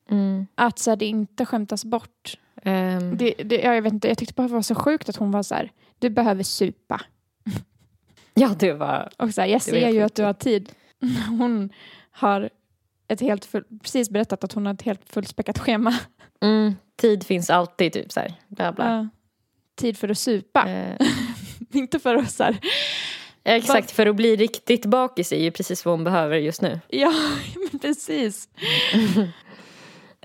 Mm. Att så här, det inte skämtas bort. Ehm, Det, det, ja, jag, vet inte, jag tyckte bara det var så sjukt att hon var så här, du behöver supa. ja, det var... Och så här, jag ser ju att du har tid. Hon har ett helt full, precis berättat att hon har ett helt fullspäckat schema. Mm, tid finns alltid, typ så här. Bla, bla. Ja. tid för att supa. Eh, inte för att så här, exakt, för att bli riktigt bakis är ju precis vad hon behöver just nu. ja men precis.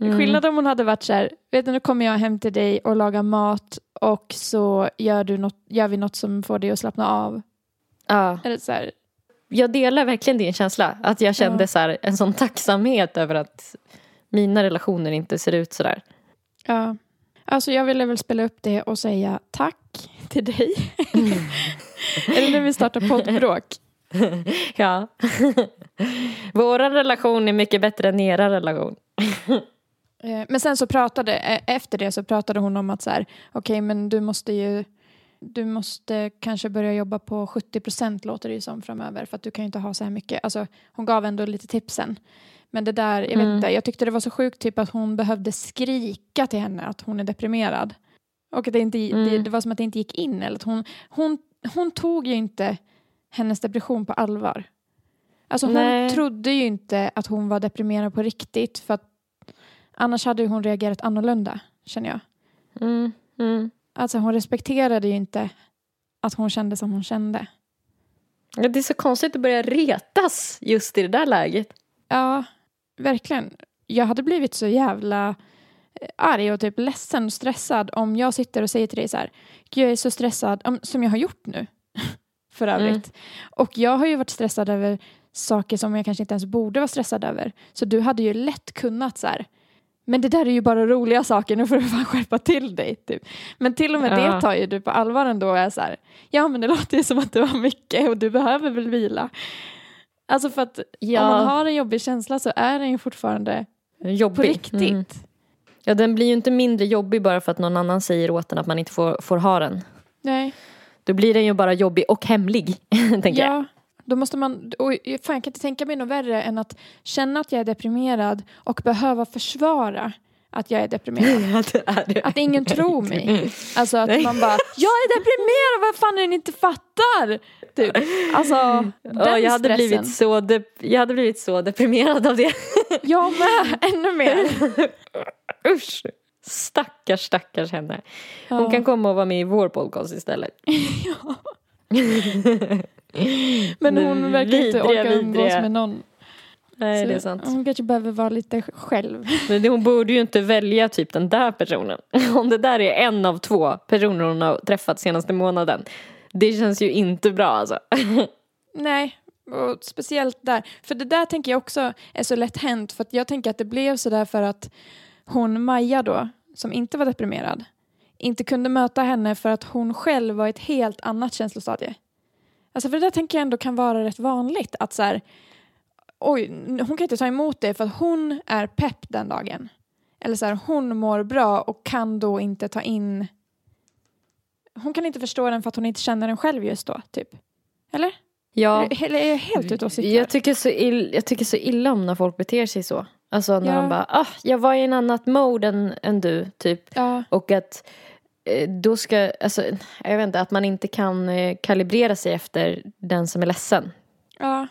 Mm. Skillnad om hon hade varit så här, vet du nu kommer jag hem till dig och lagar mat och så gör, du något, gör vi något som får dig att slappna av. Ja, Eller så här, jag delar verkligen din känsla. Att jag kände Ja. så här, en sån tacksamhet över att mina relationer inte ser ut så där. ja. Alltså jag ville väl spela upp det och säga tack till dig. Eller när vi startar poddbråk. Ja. Vår relation är mycket bättre än era relation. Eh, Men sen så pratade, eh, efter det så pratade hon om att så här, okej men du måste ju, du måste kanske börja jobba på 70 procent låter det ju som framöver för att du kan ju inte ha så här mycket, alltså hon gav ändå lite tipsen. Men det där, jag vet Mm. inte, jag tyckte det var så sjukt typ att hon behövde skrika till henne att hon är deprimerad. Och att det, inte, det, Mm. det var som att det inte gick in eller att hon, hon, hon tog ju inte hennes depression på allvar. Alltså hon Nej. trodde ju inte att hon var deprimerad på riktigt för att annars hade hon reagerat annorlunda känner jag. Mm, mm. Alltså hon respekterade ju inte att hon kände som hon kände. Ja, Det är så konstigt att börja retas just i det där läget. Ja, verkligen. Jag hade blivit så jävla eh, arg och typ ledsen och stressad om jag sitter och säger till dig så här, "Gud, jag är så stressad, om, som jag har gjort nu för övrigt. Och jag har ju varit stressad över saker som jag kanske inte ens borde vara stressad över. Så du hade ju lätt kunnat så här, men det där är ju bara roliga saker, nu får du fan skärpa till dig. Typ. Men till och med Ja. det tar ju du på allvar ändå och är så här, ja men det låter ju som att det var mycket och du behöver väl vila. Alltså för att Ja. om man har en jobbig känsla så är den ju fortfarande Jobbig. på riktigt. Mm. Ja, den blir ju inte mindre jobbig bara för att någon annan säger åt den att man inte får, får ha den. Nej. Då blir den ju bara jobbig och hemlig, tänker jag. Ja, då måste man, och fan, jag kan inte tänka mig något värre än att känna att jag är deprimerad och behöva försvara att jag är deprimerad. Ja, det är det. Att ingen tror mig. Alltså att Nej. man bara, jag är deprimerad, vad fan är det ni inte fattar? Typ. Alltså, den Ja, jag, hade stressen. blivit så de- jag hade blivit så deprimerad av det. Jag med, ännu mer. Usch! Stackars, stackars henne. Hon Ja. kan komma och vara med i vår podcast istället. Men hon verkar inte Vidriga, orka umgås vidriga. med någon. Nej, Så det är sant. Hon kanske behöver vara lite själv. Men hon borde ju inte välja typ den där personen. Om det där är en av två personer hon har träffat senaste månaden. Det känns ju inte bra alltså. Nej, och speciellt där. För det där tänker jag också är så lätt hänt. För jag tänker att det blev så där för att hon, Maja då, som inte var deprimerad, inte kunde möta henne för att hon själv var i ett helt annat känslostadie. Alltså för det där tänker jag ändå kan vara rätt vanligt. Att så här, oj, hon kan inte ta emot det för att hon är pepp den dagen. Eller så här, hon mår bra och kan då inte ta in... Hon kan inte förstå den för att hon inte känner den själv just då, typ. Eller? Ja, Eller är jag helt ute och cyklar? jag tycker, så ill, jag tycker så illa om när folk beter sig så. Alltså när Ja. de bara, ah, jag var i en annat mode än, än du, typ. Ja, Och att då ska, alltså, jag vet inte, att man inte kan eh, kalibrera sig efter den som är ledsen. ja.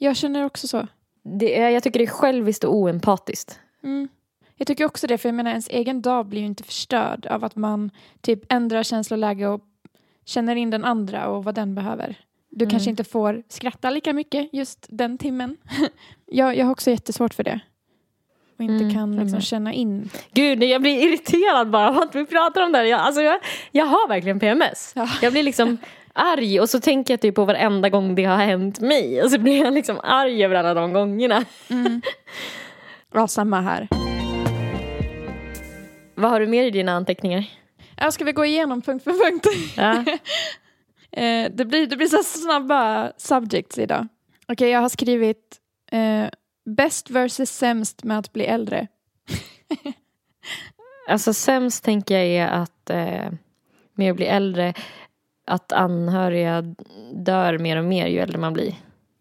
Jag känner också så. Det är, jag tycker det är själviskt och oempatiskt. Mm. Jag tycker också det, för jag menar ens egen dag blir ju inte förstörd av att man typ ändrar känsloläge och känner in den andra och vad den behöver. Du Mm. kanske inte får skratta lika mycket just den timmen. jag, jag har också jättesvårt för det. Och inte Mm, kan liksom känna in. Gud, jag blir irriterad bara av att vi pratar om det här. Jag, alltså, jag, jag har verkligen PMS. Ja. Jag blir liksom arg och så tänker jag typ på varenda gång det har hänt mig. Och så blir jag liksom arg över alla de gångerna. Ja, samma här. Vad har du mer i dina anteckningar? Ja, ska vi gå igenom punkt för punkt? Ja. Eh, det, blir, det blir så snabba subjects idag. Okej, jag har skrivit eh, bäst versus sämst med att bli äldre. Alltså sämst tänker jag är att eh, med att bli äldre att anhöriga dör mer och mer ju äldre man blir.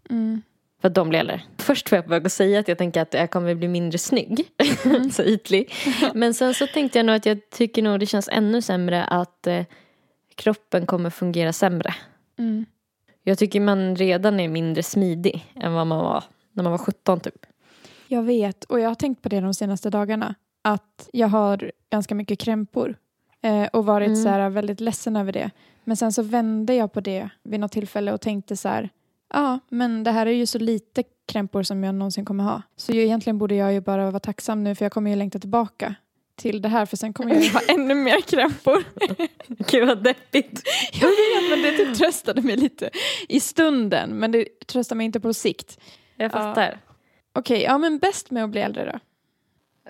Mm. För att de blir äldre. Först var jag på väg att säga att jag tänker att jag kommer bli mindre snygg. så ytlig. Men sen så tänkte jag nog att jag tycker nog det känns ännu sämre att eh, kroppen kommer fungera sämre. Mm. Jag tycker man redan är mindre smidig än vad man var när man var 17 typ. Jag vet, och jag har tänkt på det de senaste dagarna. Att jag har ganska mycket krämpor. Eh, och varit Mm. så här väldigt ledsen över det. Men sen så vände jag på det vid något tillfälle och tänkte så här. Ja, men det här är ju så lite krämpor som jag någonsin kommer ha. Så ju, egentligen borde jag ju bara vara tacksam nu för jag kommer ju längta tillbaka till det här för sen kommer jag ju ha ännu mer krämpor. Gud vad deppigt. Jag vet, men det typ tröstade mig lite i stunden. Men det tröstar mig inte på sikt. Jag fattar. Okej, ja men bäst med att bli äldre då?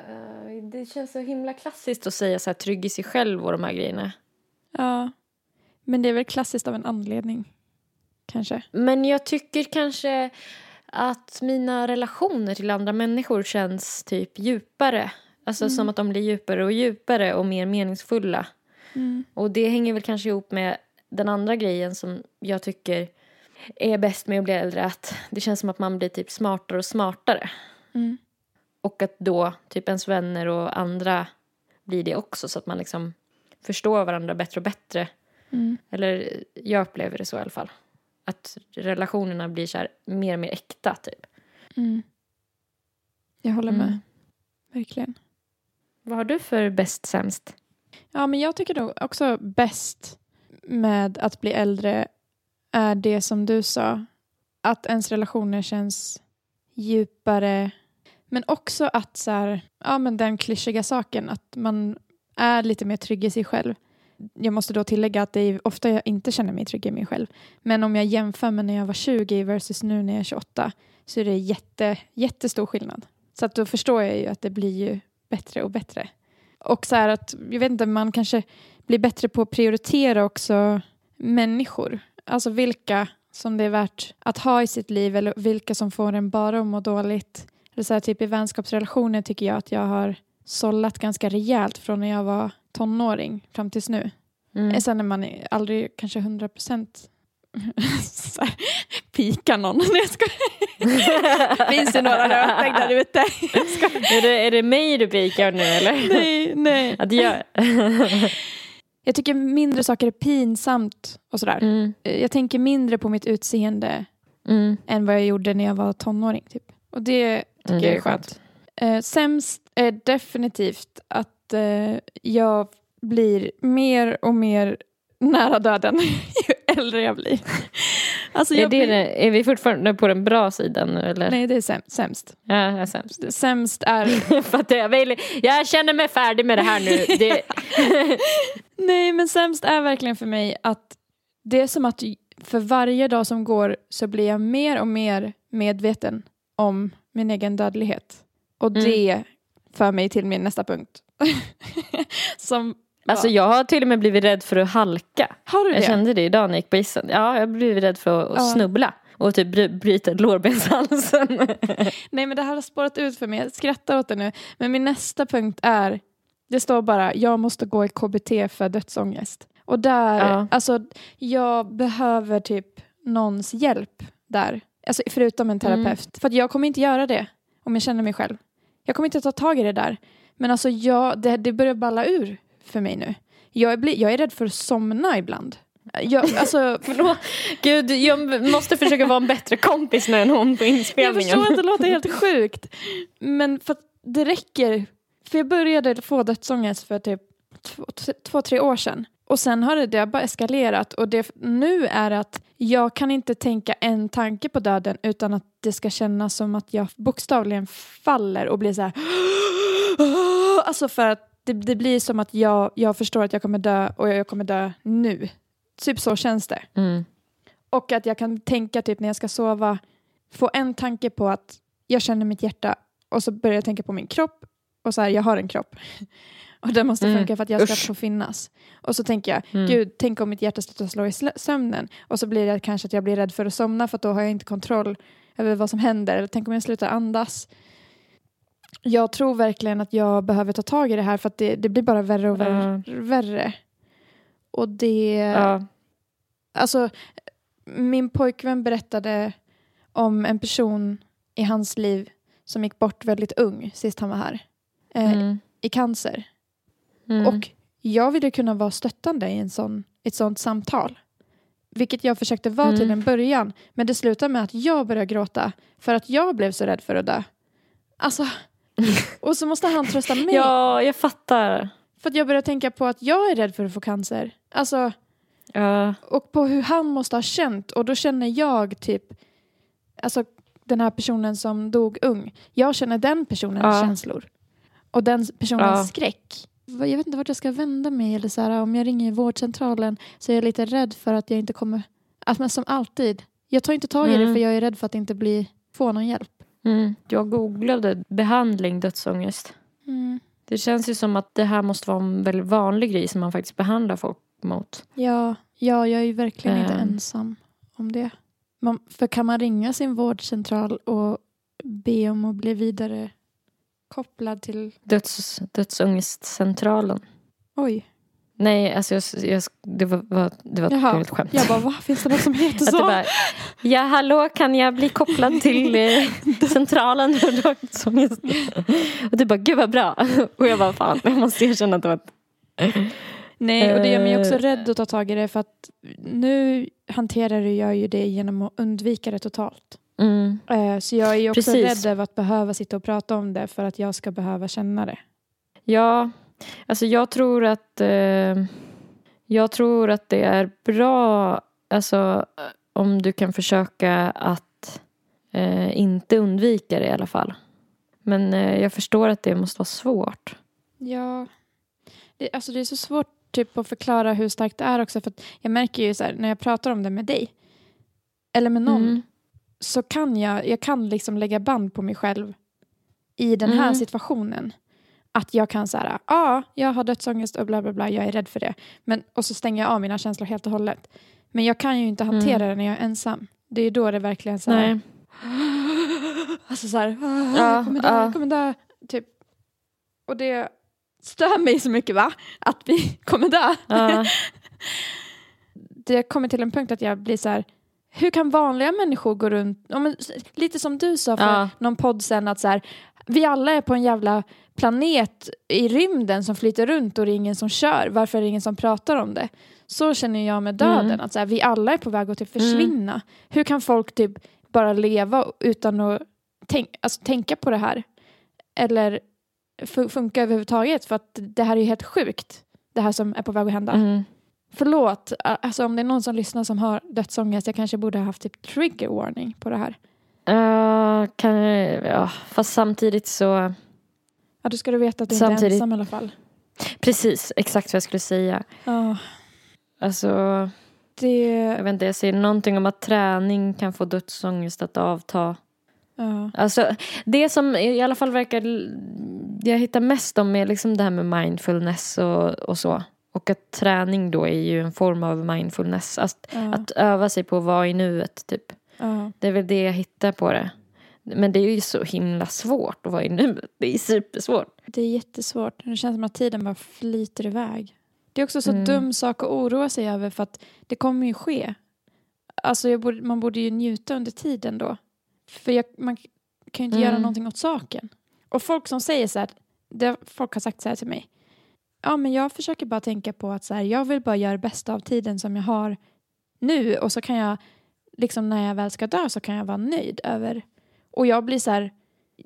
Eh, Det känns så himla klassiskt att säga så här trygg i sig själv och de här grejerna. Ja, men det är väl klassiskt av en anledning. Kanske. Men jag tycker kanske att mina relationer till andra människor känns typ djupare. Alltså som att de blir djupare och djupare och mer meningsfulla. Och det hänger väl kanske ihop med den andra grejen som jag tycker är bäst med att bli äldre. Att det känns som att man blir typ smartare och smartare. Mm. Och att då typ ens vänner och andra blir det också. Så att man liksom förstår varandra bättre och bättre. Mm. Eller jag upplever det så i alla fall. Att relationerna blir så här mer och mer äkta typ. Mm. Jag håller med. Mm. Verkligen. Vad har du för bäst sämst? Ja, men jag tycker nog också bäst med att bli äldre är det som du sa. Att ens relationer känns djupare. Men också att så här, ja, men den klyschiga saken att man är lite mer trygg i sig själv. Jag måste då tillägga att det är ofta jag inte känner mig trygg i mig själv. Men om jag jämför med när jag var 20 versus nu när jag är 28 så är det jätte, jättestor skillnad. Så att då förstår jag ju att det blir ju bättre och bättre. Och så här att, jag vet inte, man kanske blir bättre på att prioritera också människor. Alltså vilka som det är värt att ha i sitt liv eller vilka som får en bara att må dåligt. Eller så här, typ i vänskapsrelationer tycker jag att jag har sållat ganska rejält från när jag var tonåring fram tills nu. Mm. Sen är man är aldrig kanske 100 procent pika någon. Nej, jag skojar. Finns det några rötägg där ute? Är, det, är det mig du pikar nu eller? Nej, nej. Att jag... Jag tycker mindre saker är pinsamt och sådär. Mm. Jag tänker mindre på mitt utseende Mm. än vad jag gjorde när jag var tonåring. Typ. Och det tycker Mm, det jag är är skönt. Eh, sämst är definitivt att eh, jag blir mer och mer nära döden ju äldre jag blir. Alltså Är, det, blir... är vi fortfarande på den bra sidan nu eller? Nej, det är sämst. sämst. Ja, är sämst. Sämst är... Att jag, vill, jag känner mig färdig med det här nu. Det, Nej, men sämst är verkligen för mig att det är som att för varje dag som går så blir jag mer och mer medveten om min egen dödlighet. Och Mm. det för mig till min nästa punkt. som, alltså jag har till och med blivit rädd för att halka. har du det? Jag kände det idag när jag gick på isen. Ja, jag blivit rädd för att snubbla. Och typ bry- bryta lårbenshalsen. Nej, men det här har spårat ut för mig. Jag skrattar åt det nu. Men min nästa punkt är, det står bara, jag måste gå i KBT för dödsångest. Och där, Ja. alltså jag behöver typ någons hjälp där. Alltså förutom en terapeut. För att jag kommer inte göra det om jag känner mig själv. Jag kommer inte ta tag i det där. Men alltså jag, det, det börjar balla ur för mig nu. Jag, blir, jag är rädd för att somna ibland. Jag, alltså, Förlåt. Gud, jag måste försöka vara en bättre kompis nu än hon på Jag inspelningen. förstår att det låter helt sjukt. Men för att det räcker. För jag började få dödsångest för typ två, tre år sedan. Och sen har det, det har bara eskalerat. Och det nu är att jag kan inte tänka en tanke på döden utan att det ska kännas som att jag bokstavligen faller och blir så här. Alltså för att det, det blir som att jag, jag förstår att jag kommer dö och jag kommer dö nu. Typ så känns det. Mm. Och att jag kan tänka typ när jag ska sova, få en tanke på att jag känner mitt hjärta och så börjar jag tänka på min kropp och så här, jag har en kropp. Och den måste Mm. funka för att jag ska Usch. få finnas. Och så tänker jag, Mm. gud, tänk om mitt hjärta slutar slå i sömnen. Och så blir det kanske att jag blir rädd för att somna för att då har jag inte kontroll över vad som händer. Eller tänk om jag slutar andas. Jag tror verkligen att jag behöver ta tag i det här för att det, det blir bara värre och värre. värre. Och det... Ja. Alltså, min pojkvän berättade om en person i hans liv som gick bort väldigt ung sist han var här. Eh, Mm. I cancer. Mm. Och jag ville kunna vara stöttande i en sån, ett sånt samtal. Vilket jag försökte vara till Mm. en början. Men det slutade med att jag började gråta för att jag blev så rädd för att dö. Alltså, och så måste han trösta mig. Ja, jag fattar. För att jag började tänka på att jag är rädd för att få cancer. Alltså, Ja. och på hur han måste ha känt. Och då känner jag typ, alltså den här personen som dog ung. Jag känner den personens Ja. känslor. Och den personens Ja. skräck. Jag vet inte vart jag ska vända mig. Eller så här, om jag ringer vårdcentralen så är jag lite rädd för att jag inte kommer... Alltså, men som alltid. Jag tar inte tag i det Mm. för jag är rädd för att inte bli, få någon hjälp. Mm. Jag googlade behandling dödsångest. Mm. Det känns ju som att det här måste vara en väldigt vanlig grej som man faktiskt behandlar folk mot. Ja, ja, jag är ju verkligen inte Ehm. ensam om det. Man, för kan man ringa sin vårdcentral och be om att bli vidare kopplad till... Döds, dödsångestcentralen. Oj. Nej, alltså jag, jag, det var, var, det var ett Jaha. dåligt skämt. Jag bara, vad finns det något som heter så? bara, ja hallå kan jag bli kopplad till eh, centralen? Och du bara, gud vad bra. Och jag bara, fan jag måste erkänna att det var ett... Nej, och det gör mig också Eh. rädd att ta tag i det för att nu hanterar jag ju det genom att undvika det totalt. Mm. Eh, Så jag är ju också Precis. rädd över att behöva sitta och prata om det för att jag ska behöva känna det. Ja, alltså jag tror att eh, jag tror att det är bra alltså, om du kan försöka att eh, inte undvika det i alla fall. Men eh, jag förstår att det måste vara svårt. Ja, det, alltså det är så svårt typ att förklara hur starkt det är också för jag märker ju så här när jag pratar om det med dig eller med någon Mm. så kan jag, jag kan liksom lägga band på mig själv i den här Mm. situationen. Att jag kan säga, ja, ah, jag har dödsångest och bla bla bla, jag är rädd för det. Men, och så stänger jag av mina känslor helt och hållet. Men jag kan ju inte hantera Mm. det när jag är ensam. Det är då det verkligen så här. Alltså så här, ah, Ja, jag kommer dö, ja. jag kommer dö. Typ. Och det stör mig så mycket va? Att vi kommer dö. Ja. Det kommer till en punkt att jag blir så här, hur kan vanliga människor gå runt, ja, men, lite som du sa för Ja. någon podd sen att så här, vi alla är på en jävla planet i rymden som flyter runt och det är ingen som kör, varför är det ingen som pratar om det? Så känner jag med döden, Mm. att så här, vi alla är på väg att typ försvinna. Hur kan folk typ bara leva utan att tänk, alltså, tänka på det här? Eller fu- funka överhuvudtaget för att det här är ju helt sjukt. Det här som är på väg att hända. Mm. Förlåt, alltså om det är någon som lyssnar som har dödsångest, jag kanske borde ha haft typ trigger warning på det här. Ja, kan, ja, fast samtidigt så... Ja, då ska du veta att du inte är Samtidigt- ensam i alla fall. Precis, exakt vad jag skulle säga. Ja, Alltså, det... jag vet inte, jag säger någonting om att träning kan få dödsångest att avta. Ja. Alltså, det som i alla fall verkar jag hittar mest om är liksom det här med mindfulness och, och så. Och att träning då är ju en form av mindfulness. Att, Ja. att öva sig på att vara i nuet typ. ja. Det är väl det jag hittar på det. Men det är ju så himla svårt att vara i nuet. Det är supersvårt. Det är jättesvårt. Det känns som att tiden bara flyter iväg. Det är också så Mm. dum sak att oroa sig över för att det kommer ju ske. Alltså borde, man borde ju njuta under tiden då. För jag, man kan ju inte Mm. göra någonting åt saken. Och folk som säger så här, det, folk har sagt så här till mig. Ja men jag försöker bara tänka på att så här, jag vill bara göra det bästa av tiden som jag har nu och så kan jag, liksom när jag väl ska dö så kan jag vara nöjd över. Och jag blir så här,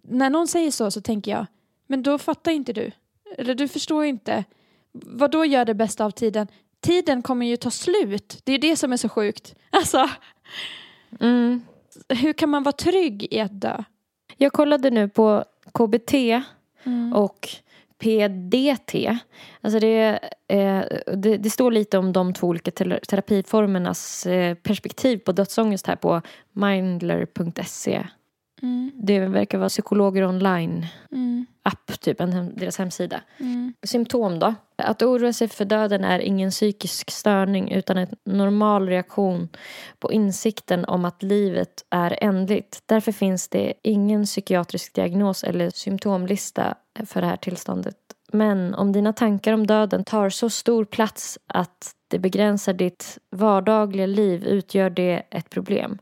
när någon säger så så tänker jag, men då fattar inte du. Eller du förstår inte. Vad då gör det bästa av tiden? Tiden kommer ju ta slut. Det är det som är så sjukt. Alltså, Mm. hur kan man vara trygg i att dö? Jag kollade nu på KBT Mm. och PDT. Alltså det, eh, det, det står lite om de två olika terapiformernas eh, perspektiv på dödsångest här på mindler.se. Mm. Det verkar vara psykologer online Mm. app, typ, en deras hemsida. Mm. Symptom då? Att oroa sig för döden är ingen psykisk störning utan en normal reaktion på insikten om att livet är ändligt. Därför finns det ingen psykiatrisk diagnos eller symptomlista för det här tillståndet. Men om dina tankar om döden tar så stor plats att det begränsar ditt vardagliga liv utgör det ett problem.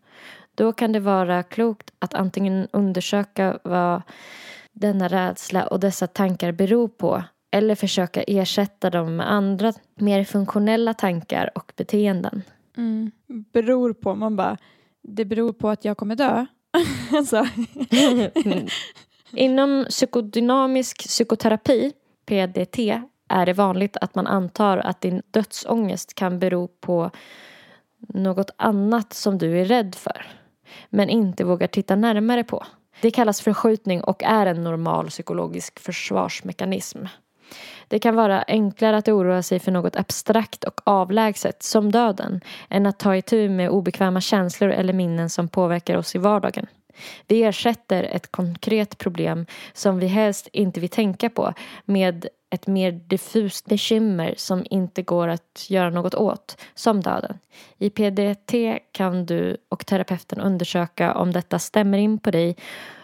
Då kan det vara klokt att antingen undersöka vad denna rädsla och dessa tankar beror på eller försöka ersätta dem med andra mer funktionella tankar och beteenden. Mm. Beror på, man bara, det beror på att jag kommer dö. alltså, Inom psykodynamisk psykoterapi, PDT, är det vanligt att man antar att din dödsångest kan bero på något annat som du är rädd för men inte vågar titta närmare på. Det kallas förskjutning och är en normal psykologisk försvarsmekanism. Det kan vara enklare att oroa sig för något abstrakt och avlägset, som döden, än att ta itu med obekväma känslor eller minnen som påverkar oss i vardagen. Vi ersätter ett konkret problem som vi helst inte vill tänka på med ett mer diffust bekymmer som inte går att göra något åt, som döden. I PDT kan du och terapeuten undersöka om detta stämmer in på dig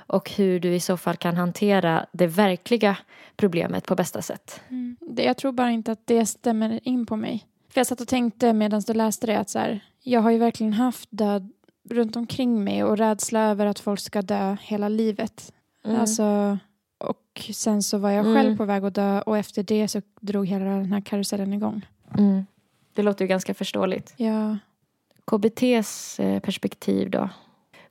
och hur du i så fall kan hantera det verkliga problemet på bästa sätt. mm. jag tror bara inte att det stämmer in på mig. För jag satt och tänkte medan du läste det att så här, jag har ju verkligen haft död runt omkring mig och rädsla över att folk ska dö hela livet. Mm. Alltså, och sen så var jag Mm. själv på väg att dö och efter det så drog hela den här karusellen igång. Mm. Det låter ju ganska förståeligt. Ja. KBTs eh, perspektiv då.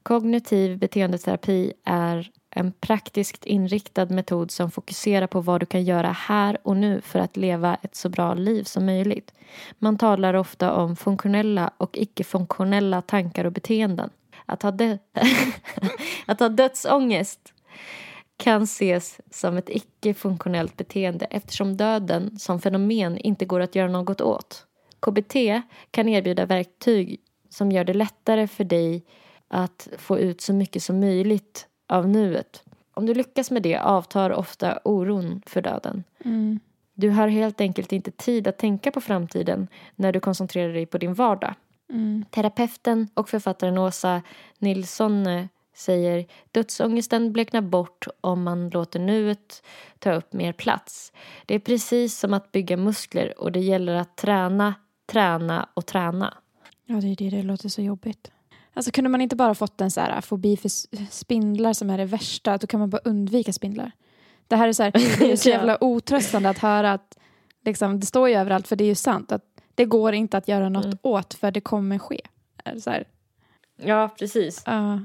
Kognitiv beteendeterapi är en praktiskt inriktad metod som fokuserar på vad du kan göra här och nu för att leva ett så bra liv som möjligt. Man talar ofta om funktionella och icke-funktionella tankar och beteenden. Att ha, dö- att ha dödsångest kan ses som ett icke-funktionellt beteende eftersom döden som fenomen inte går att göra något åt. KBT kan erbjuda verktyg som gör det lättare för dig att få ut så mycket som möjligt av nuet. Om du lyckas med det avtar ofta oron för döden. Mm. Du har helt enkelt inte tid att tänka på framtiden när du koncentrerar dig på din vardag. Mm. Terapeuten och författaren Åsa Nilsson eh, säger dödsångesten bleknar bort om man låter nuet ta upp mer plats. Det är precis som att bygga muskler och det gäller att träna, träna och träna. Ja, det är det. Det låter så jobbigt. Alltså kunde man inte bara fått en så här fobi för spindlar som är det värsta, då kan man bara undvika spindlar. Det här är så, här, det är så jävla otröstande att höra att liksom, det står ju överallt, för det är ju sant, att det går inte att göra något Mm. åt för det kommer ske. Så här, Ja, precis. ja.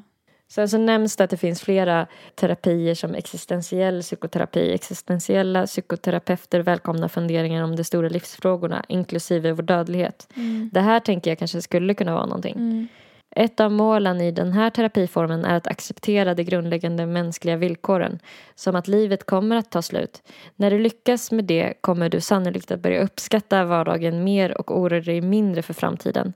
Sen så nämns det att det finns flera terapier som existentiell psykoterapi. Existentiella psykoterapeuter välkomnar funderingar om de stora livsfrågorna, inklusive vår dödlighet. Mm. Det här tänker jag kanske skulle kunna vara någonting. Mm. Ett av målen i den här terapiformen är att acceptera de grundläggande mänskliga villkoren, som att livet kommer att ta slut. När du lyckas med det kommer du sannolikt att börja uppskatta vardagen mer och oroa dig mindre för framtiden.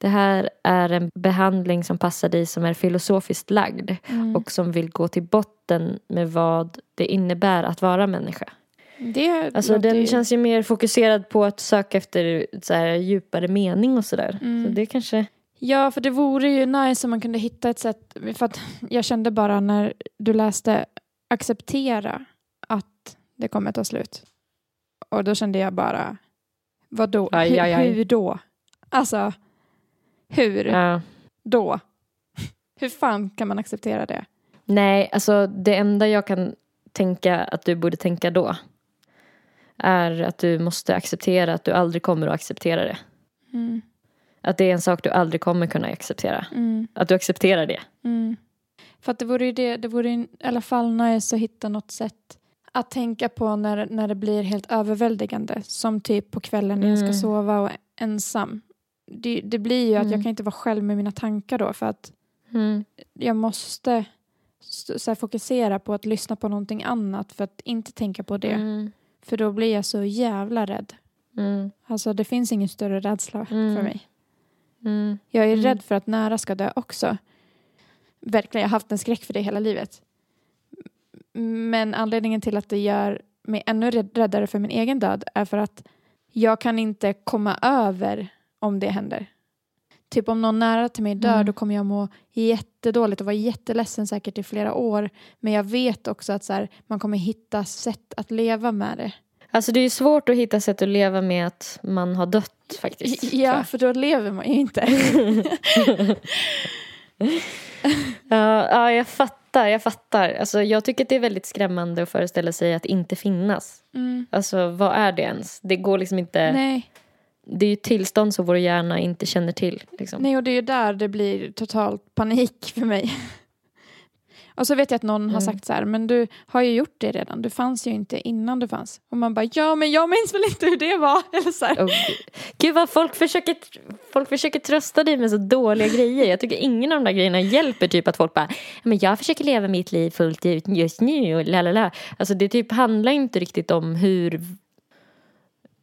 Det här är en behandling som passar dig som är filosofiskt lagd Mm. och som vill gå till botten med vad det innebär att vara människa. Det Alltså den ju- känns ju mer fokuserad på att söka efter så här, djupare mening och sådär. Mm. Så det kanske... Ja, för det vore ju nice om man kunde hitta ett sätt. För att jag kände bara när du läste acceptera att det kommer ta slut. Och då kände jag bara, vadå? Aj, aj, aj. Hur då? Alltså, hur Ja. då? Hur fan kan man acceptera det? Nej, alltså det enda jag kan tänka att du borde tänka då är att du måste acceptera att du aldrig kommer att acceptera det. Mm, Att det är en sak du aldrig kommer kunna acceptera. mm, Att du accepterar det. mm. För att det vore ju det, det vore i alla fall nice att hitta något sätt att tänka på när, när det blir helt överväldigande. Som typ på kvällen när jag ska Mm. sova och ensam. Det, det blir ju att Mm. jag kan inte vara själv med mina tankar då för att Mm. jag måste så här, fokusera på att lyssna på någonting annat för att inte tänka på det. Mm. För då blir jag så jävla rädd. Mm. Alltså det finns ingen större rädsla Mm. för mig. Mm. Jag är Mm. rädd för att nära ska dö också. verkligen, jag har haft en skräck för det hela livet. Men anledningen till att det gör mig ännu rädd- räddare för min egen död är för att jag kan inte komma över om det händer. Typ om någon nära till mig dör Mm. då kommer jag må jättedåligt och vara jätteledsen säkert i flera år. Men jag vet också att så här, man kommer hitta sätt att leva med det. Alltså det är ju svårt att hitta sätt att leva med att man har dött faktiskt. Ja, för då lever man ju inte. Ja, ja, jag fattar. Jag fattar. Alltså, jag tycker att det är väldigt skrämmande att föreställa sig att inte finnas. Mm. Alltså, vad är det ens? Det går liksom inte... Nej. Det är ju tillstånd som vår hjärna inte känner till. Liksom. Nej, och det är ju där det blir totalt panik för mig. Och så vet jag att någon har Mm. sagt så här, men du har ju gjort det redan, du fanns ju inte innan du fanns. Och man bara, ja men jag minns väl inte hur det var. Eller så här. Och, gud vad folk försöker, folk försöker trösta dig med så dåliga grejer. Jag tycker ingen av de där grejerna hjälper. Typ att folk bara, men jag försöker leva mitt liv fullt ut just nu och lalala. Alltså det typ handlar inte riktigt om hur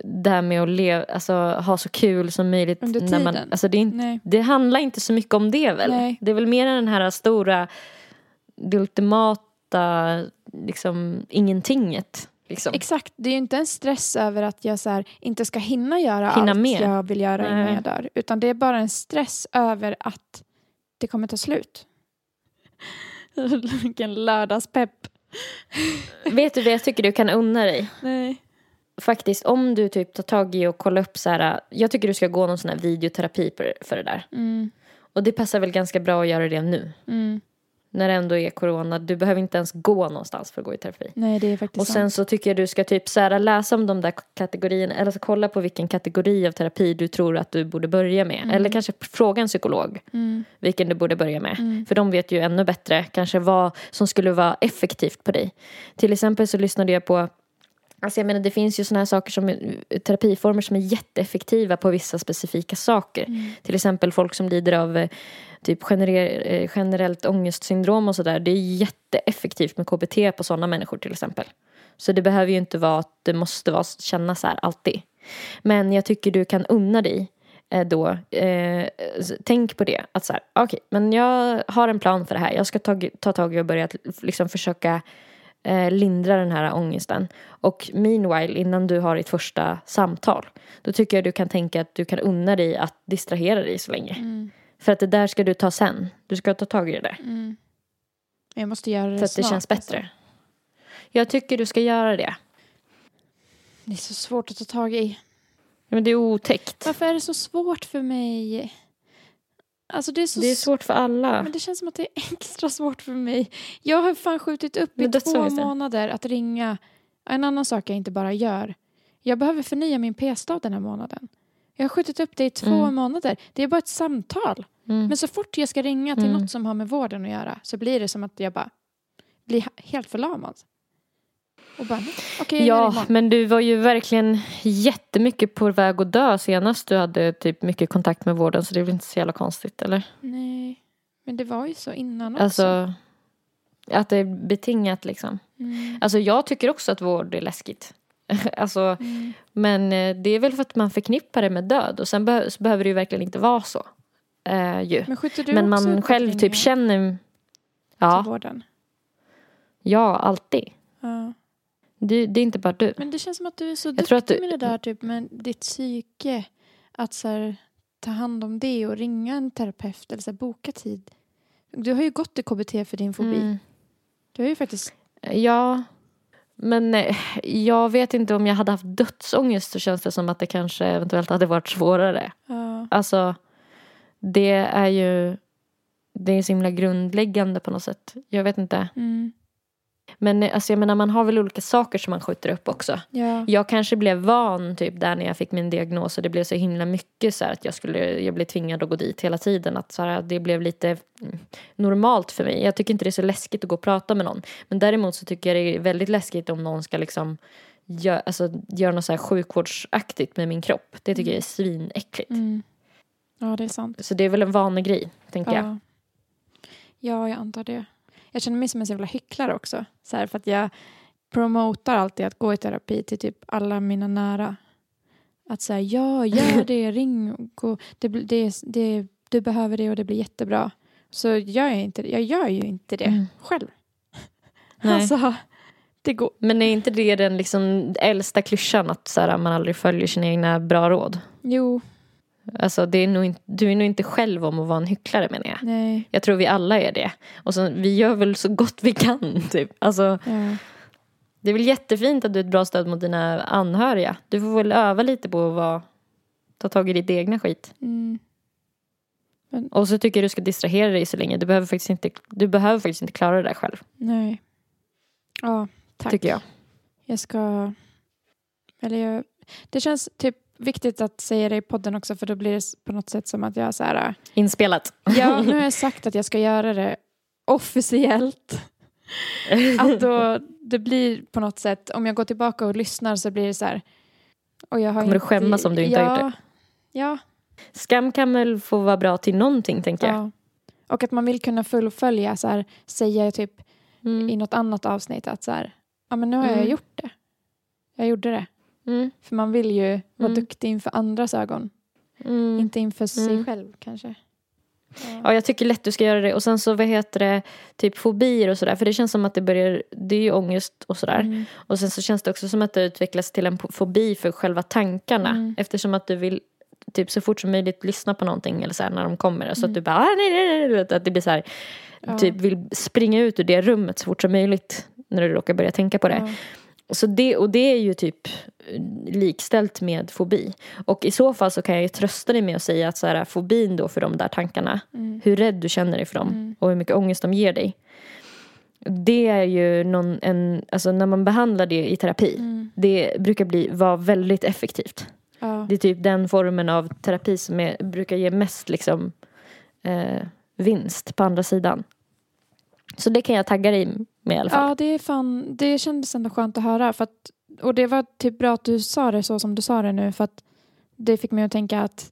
det här med att leva, alltså, ha så kul som möjligt. Under När man, tiden. alltså det, inte, det handlar inte så mycket om det väl? Nej. Det är väl mer den här stora, det ultimata, liksom ingentinget. Liksom. Exakt, det är ju inte en stress över att jag så här, inte ska hinna göra Hinna allt med. jag vill göra innan jag dör. Utan det är bara en stress över att det kommer ta slut. Vilken lördagspepp. Vet du vad jag tycker du kan unna dig? Nej. Faktiskt om du typ tar tag i och kollar upp så här. Jag tycker du ska gå någon sån här videoterapi för, det där. Mm, Och det passar väl ganska bra att göra det nu. mm. När det ändå är corona. Du behöver inte ens gå någonstans för att gå i terapi. Nej, det är faktiskt Och sen sant. så tycker jag du ska typ så här, läsa om de där kategorierna. Eller så kolla på vilken kategori av terapi du tror att du borde börja med. Eller kanske fråga en psykolog. Mm, Vilken du borde börja med. mm, För de vet ju ännu bättre kanske vad som skulle vara effektivt på dig. Till exempel så lyssnade jag på Alltså jag menar det finns ju såna här saker som är- terapiformer som är jätteeffektiva på vissa specifika saker. mm. Till exempel folk som lider av eh, typ gener- eh, generellt ångestsyndrom och sådär. Det är jätteeffektivt med KBT på sådana människor till exempel. Så det behöver ju inte vara att det måste vara, kännas så här alltid. Men jag tycker du kan unna dig eh, då, eh, tänk på det. Att så här, okej, men jag har en plan för det här. Jag ska ta, ta tag i och börja liksom försöka eh, lindra den här ångesten. Och meanwhile, innan du har ditt första samtal, då tycker jag du kan tänka att du kan unna dig att distrahera dig så länge. Mm, För att det där ska du ta sen. Du ska ta tag i det där. mm. Jag måste göra det För att det snart, känns bättre. alltså. Jag tycker du ska göra det. Det är så svårt att ta tag i. Men det är otäckt. Varför är det så svårt för mig? Alltså det är så Det är svårt för alla. Men det känns som att det är extra svårt för mig. Jag har fan skjutit upp i två månader att ringa. En annan sak jag inte bara gör. Jag behöver förnya min p-stav den här månaden. Jag har skjutit upp det i två Mm. månader. Det är bara ett samtal. Mm. Men så fort jag ska ringa till Mm. något som har med vården att göra så blir det som att jag bara blir helt förlamad. Och bara, gör det Ja, men du var ju verkligen jättemycket på väg att dö senast du hade typ mycket kontakt med vården så det är väl inte så jävla konstigt eller? Nej, men det var ju så innan också. Alltså att det är betingat liksom. Mm. Alltså jag tycker också att vård är läskigt. alltså, Mm. men eh, det är väl för att man förknippar det med död och sen så behöver det ju verkligen inte vara så. Eh, ju. Men du Men man själv typ ringa känner, till ja, vården? ja alltid. Ja. Det, det är inte bara du. Men det känns som att du är så Jag duktig att du- med det där typ med ditt psyke. Att så här, ta hand om det och ringa en terapeut eller så här, boka tid. Du har ju gått till KBT för din fobi. Mm. Du har ju faktiskt... Ja, men eh, jag vet inte om jag hade haft dödsångest så känns det som att det kanske eventuellt hade varit svårare. Ja. Alltså, det är ju det är så himla grundläggande på något sätt. Jag vet inte. Mm. Men eh, alltså, jag menar, man har väl olika saker som man skjuter upp också. ja. Jag kanske blev van typ där när jag fick min diagnos och det blev så himla mycket så här att jag skulle, jag blev tvingad att gå dit hela tiden. Att så här, det blev lite mm, normalt för mig. Jag tycker inte det är så läskigt att gå och prata med någon. Men däremot så tycker jag det är väldigt läskigt om någon ska liksom gö, alltså, göra något så här sjukvårdsaktigt med min kropp. Det tycker jag är svinäckligt. Mm. ja, det är sant. Så det är väl en vanegrej, tänker jag. Ja. ja, jag antar det. Jag känner mig som en jävla hycklare också. Så här, för att jag promotar alltid att gå i terapi till typ alla mina nära. Att säga ja, gör det, ring, och gå. Det, det, det, du behöver det och det blir jättebra. så gör jag inte. Jag gör ju inte det Mm. själv. Nej. Alltså, det går. Men är inte det den liksom äldsta klyschan att så här, man aldrig följer sina egna bra råd? Jo, Alltså, det är nog inte, du är nog inte själv om att vara en hycklare menar jag. nej. Jag tror vi alla är det. Och så, vi gör väl så gott vi kan. Typ. Alltså, Ja. det är väl jättefint att du är ett bra stöd mot dina anhöriga. Du får väl öva lite på att vara, ta tag i ditt egna skit. Mm. Och så tycker jag du ska distrahera dig så länge. Du behöver faktiskt inte, du behöver faktiskt inte klara det där själv. Nej. Ja, tack. Tycker jag. Jag ska... Eller jag... Det känns typ viktigt att säga det i podden också för då blir det på något sätt som att jag så här... Inspelat. Ja, nu har jag sagt att jag ska göra det officiellt. Att då det blir på något sätt, om jag går tillbaka och lyssnar så blir det så här... Och jag har Kommer du inte, skämmas om du inte ja, har gjort Ja, Skam kan väl få vara bra till någonting tänker jag. ja. Och att man vill kunna fullfölja, så här, säga typ Mm. i något annat avsnitt att så här, ja men nu har Mm. jag gjort det. Jag gjorde det. Mm. För man vill ju vara Mm. duktig inför andras ögon. Mm. Inte inför sig Mm. själv kanske. Ja, jag tycker lätt du ska göra det. Och sen så, vad heter det, typ fobier och sådär. För det känns som att det börjar, det är ju ångest och sådär. Mm. Och sen så känns det också som att det utvecklas till en fobi för själva tankarna. Mm. Eftersom att du vill typ så fort som möjligt lyssna på någonting eller så här, när de kommer. Så Mm. att du bara, ah, nej, nej, nej, vet, att det blir så här, Ja. typ vill springa ut ur det rummet så fort som möjligt. När du råkar börja tänka på det. Ja. Så det, och det är ju typ eh, likställt med fobi. Och i så fall så kan jag ju trösta dig med att säga att så här, fobin då för de där tankarna, Mm. hur rädd du känner dig för dem Mm. och hur mycket ångest de ger dig. Det är ju någon, en, alltså när man behandlar det i terapi, Mm. det brukar bli, vara väldigt effektivt. Ja. Det är typ den formen av terapi som är, brukar ge mest liksom, eh, vinst på andra sidan. Så det kan jag tagga dig med i alla fall. ja, det är fan, det kändes ändå skönt att höra. För att, och det var typ bra att du sa det så som du sa det nu. För att det fick mig att tänka att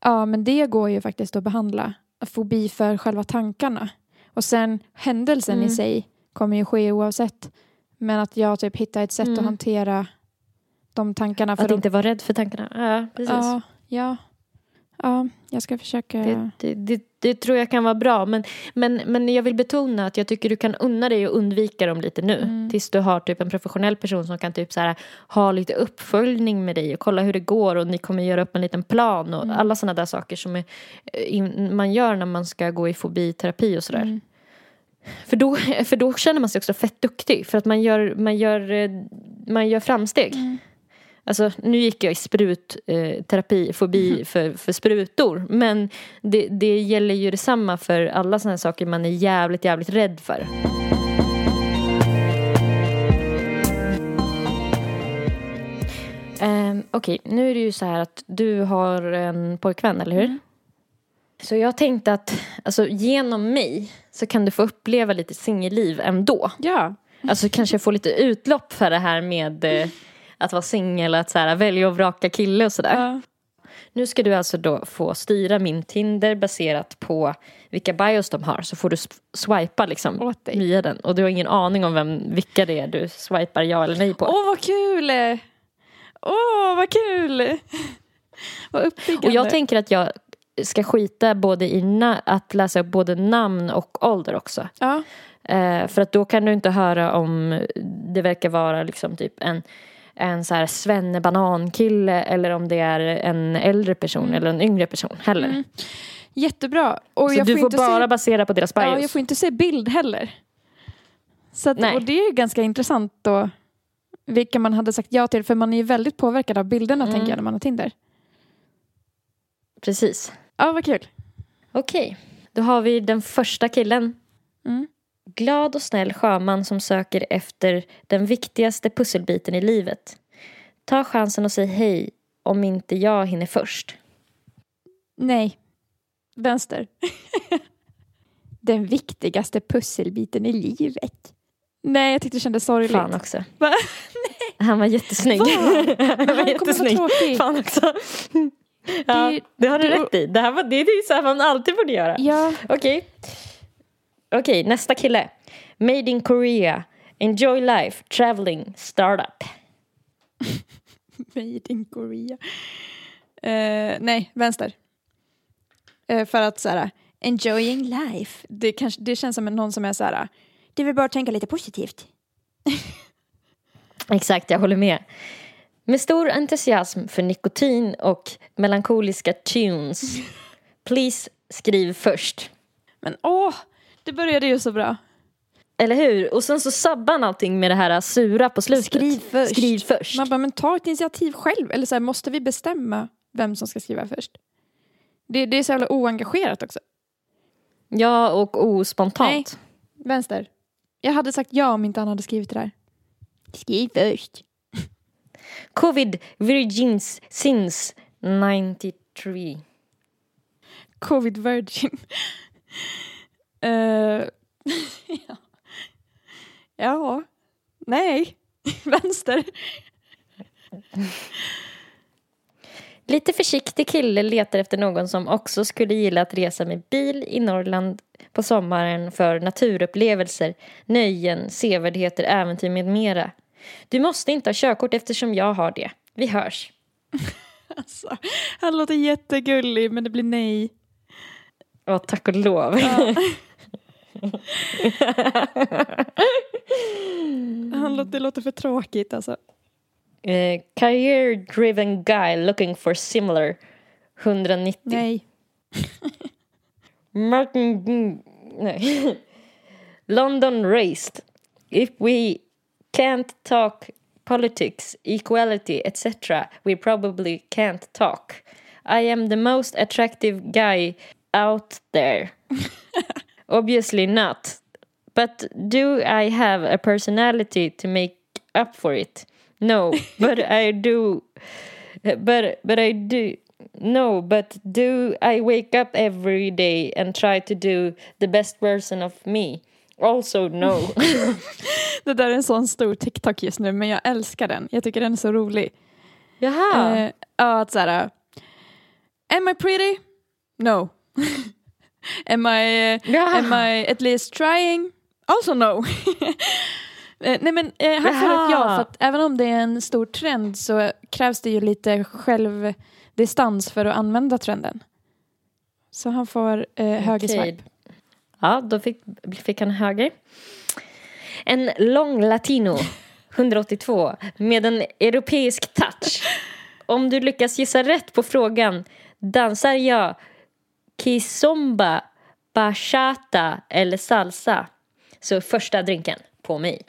ja, men det går ju faktiskt att behandla. Fobi för själva tankarna. Och sen händelsen Mm. i sig kommer ju ske oavsett. Men att jag typ hittar ett sätt Mm. att hantera de tankarna. För Att de, inte vara rädd för tankarna. Ja, precis. Ja, ja. Ja, jag ska försöka. Det, det, det, det tror jag kan vara bra. Men, men, men jag vill betona att jag tycker du kan unna dig och undvika dem lite nu. Mm. Tills du har typ en professionell person som kan typ så här, ha lite uppföljning med dig och kolla hur det går och ni kommer göra upp en liten plan och Mm. alla sådana där saker som är, eh, in, man gör när man ska gå i fobiterapi och sådär. Mm. För, då, för då känner man sig också fett duktig för att man gör, man gör, eh, man gör framsteg. Mm. Alltså, nu gick jag i sprutterapi, eh, fobi för, för sprutor. Men det, det gäller ju detsamma för alla sådana saker man är jävligt, jävligt rädd för. Um, Okej, nu är det ju så här att du har en pojkvän, eller hur? Så jag tänkte att alltså, genom mig så kan du få uppleva lite singelliv ändå. Ja, Alltså kanske få lite utlopp för det här med eh, att vara singel, att så här, välja och vraka kille och sådär. ja. Nu ska du alltså då få styra min Tinder baserat på vilka bios de har. Så får du swipa liksom via den. Och du har ingen aning om vem, vilka det är du swipar ja eller nej på. Åh, vad kul! Åh, vad kul! vad uppbyggande. och jag tänker att jag ska skita både i att läsa upp både namn och ålder också. Ja, Eh, för att då kan du inte höra om det verkar vara liksom typ en, en så här svennebanankille eller om det är en äldre person Mm. eller en yngre person heller. Mm. jättebra. Och Så jag du får får bara se... basera på deras bios. Ja, jag får inte se bild heller. Så att, och det är ju ganska intressant då vilka man hade sagt ja till. För man är ju väldigt påverkad av bilderna Mm. tänker jag när man har Tinder. Precis. Ja, vad kul. Okej, då har vi den första killen. Mm. Glad och snäll sjöman som söker efter den viktigaste pusselbiten i livet. Ta chansen och säg hej om inte jag hinner först. Nej. Vänster. Den viktigaste pusselbiten i livet. Nej, jag tyckte det kändes sorgligt. Fan också. Va? Han var jättesnygg. Va? Han var jättesnygg. Fan också. Ja, Det- det har du det- rätt i. Det, här var, det är så här man alltid borde göra. Ja, Okej. Okej, nästa kille. Made in Korea. Enjoy life. Traveling. Startup. made in Korea. Eh, nej, vänster. Eh, för att så här, enjoying life. Det, kanske, det känns som någon som är så här, det vill bara tänka lite positivt. Exakt, jag håller med. Med stor entusiasm för nikotin och melankoliska tunes. Please skriv först. Men åh, det började ju så bra. Eller hur? Och sen så sabbar han allting med det här sura på slutet. Skriv först. Skriv först. Man bara, men ta ett initiativ själv. Eller så här, måste vi bestämma vem som ska skriva först? Det, det är så jävla oengagerat också. Ja, och ospontant. Nej. Vänster. Jag hade sagt ja om inte han hade skrivit det där. Skriv först. Covid virgins since 93. Covid virgin. Eh, ja. ja. Nej. Vänster. Lite försiktig kille letar efter någon som också skulle gilla att resa med bil i Norrland på sommaren för naturupplevelser, nöjen, sevärdheter, äventyr med mera. Du måste inte ha körkort eftersom jag har det. Vi hörs. Alltså, han låter jättegullig men det blir nej. Ja, tack och lov. Han det låter för tråkigt alltså. Eh, career driven guy looking for similar 190. Nej. Martin... Nej. London raised. If we can't talk politics, equality, etc. we probably can't talk. I am the most attractive guy out there. Obviously not. But do I have a personality to make up for it? No, but I do. But but I do. No, but do I wake up every day and try to do the best version of me? Also no. Det där är en sån stor TikTok just nu men jag älskar den. Jag tycker den är så rolig. Jaha. Eh, ja, att såhär... Am I pretty? No. am, I, Ja. am I at least trying? Also no. Eh, Nej men eh, han får ett ja för att även om det är en stor trend så krävs det ju lite självdistans för att använda trenden. Så han får eh, höger Okej. swipe. Ja, då fick, fick han höger. En lång latino, 182, med en europeisk touch. Om du lyckas gissa rätt på frågan dansar jag kizomba, bachata eller salsa så första drinken på mig.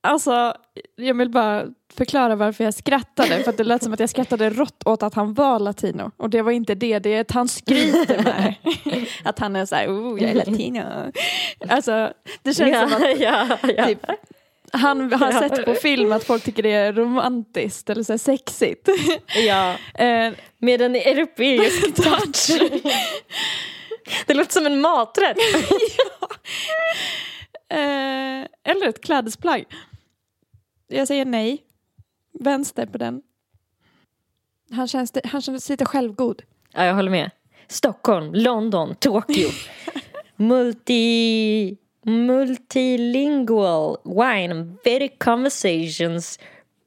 Alltså, jag vill bara förklara varför jag skrattade. För det lät som att jag skrattade rått åt att han var latino. Och det var inte det, det är att han skryter med Att han är så här, oh, jag är latino. Alltså, det känns som att ja, ja. typ, han har Ja. sett på film att folk tycker det är romantiskt eller så sexigt. ja. Eh, Med en europeisk touch. Det låter som en maträtt. eh, eller ett klädesplagg. Jag säger nej. Vänster på den. Han känns, han känns lite självgod. Ja, jag håller med. Stockholm, London, Tokyo. Multi... Multilingual wine, very conversations,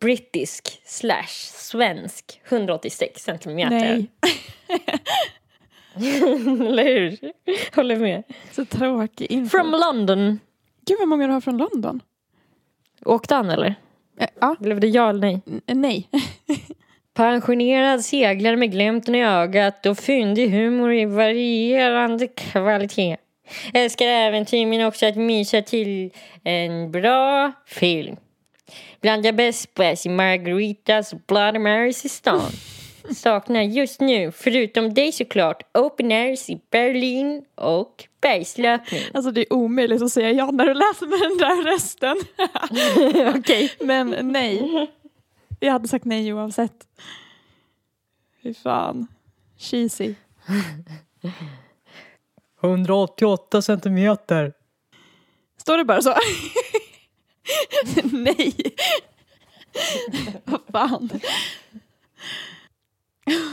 brittisk slash svensk, 186 centimeter. Nej, Eller hur? Håller med. så tråkig info. From London. Gud vad många du har från London. Åkte han eller? Eh, ja, Blev det ja eller nej? n- nej. Pensionerad seglare med glimten i ögat och fyndig humor i varierande kvalitet. Älskar äventyr men också att mysa till en bra film. Blandar bäst bäst i Margaritas och Bloody Marys i stan. Saknar just nu, förutom dig såklart, open airs i Berlin och bergslöpning. Alltså det är omöjligt att säga ja när du läser med den där rösten. Okej. Men nej. Jag hade sagt nej oavsett. Fy fan. Cheesy. 188 centimeter. Står det bara så? nej. Vad fan.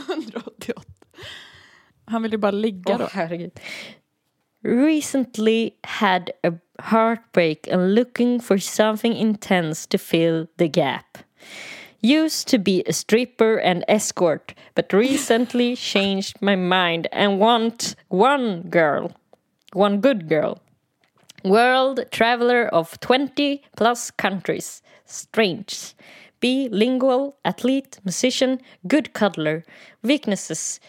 188. Han vill ju bara ligga då. Åh, herregud. Recently had a heartbreak and looking for something intense to fill the gap. Used to be a stripper and escort, but recently changed my mind and want one girl. one good girl. World traveler of 20 plus countries. Strange. Bilingual, athlete, musician, good cuddler. Weaknesses.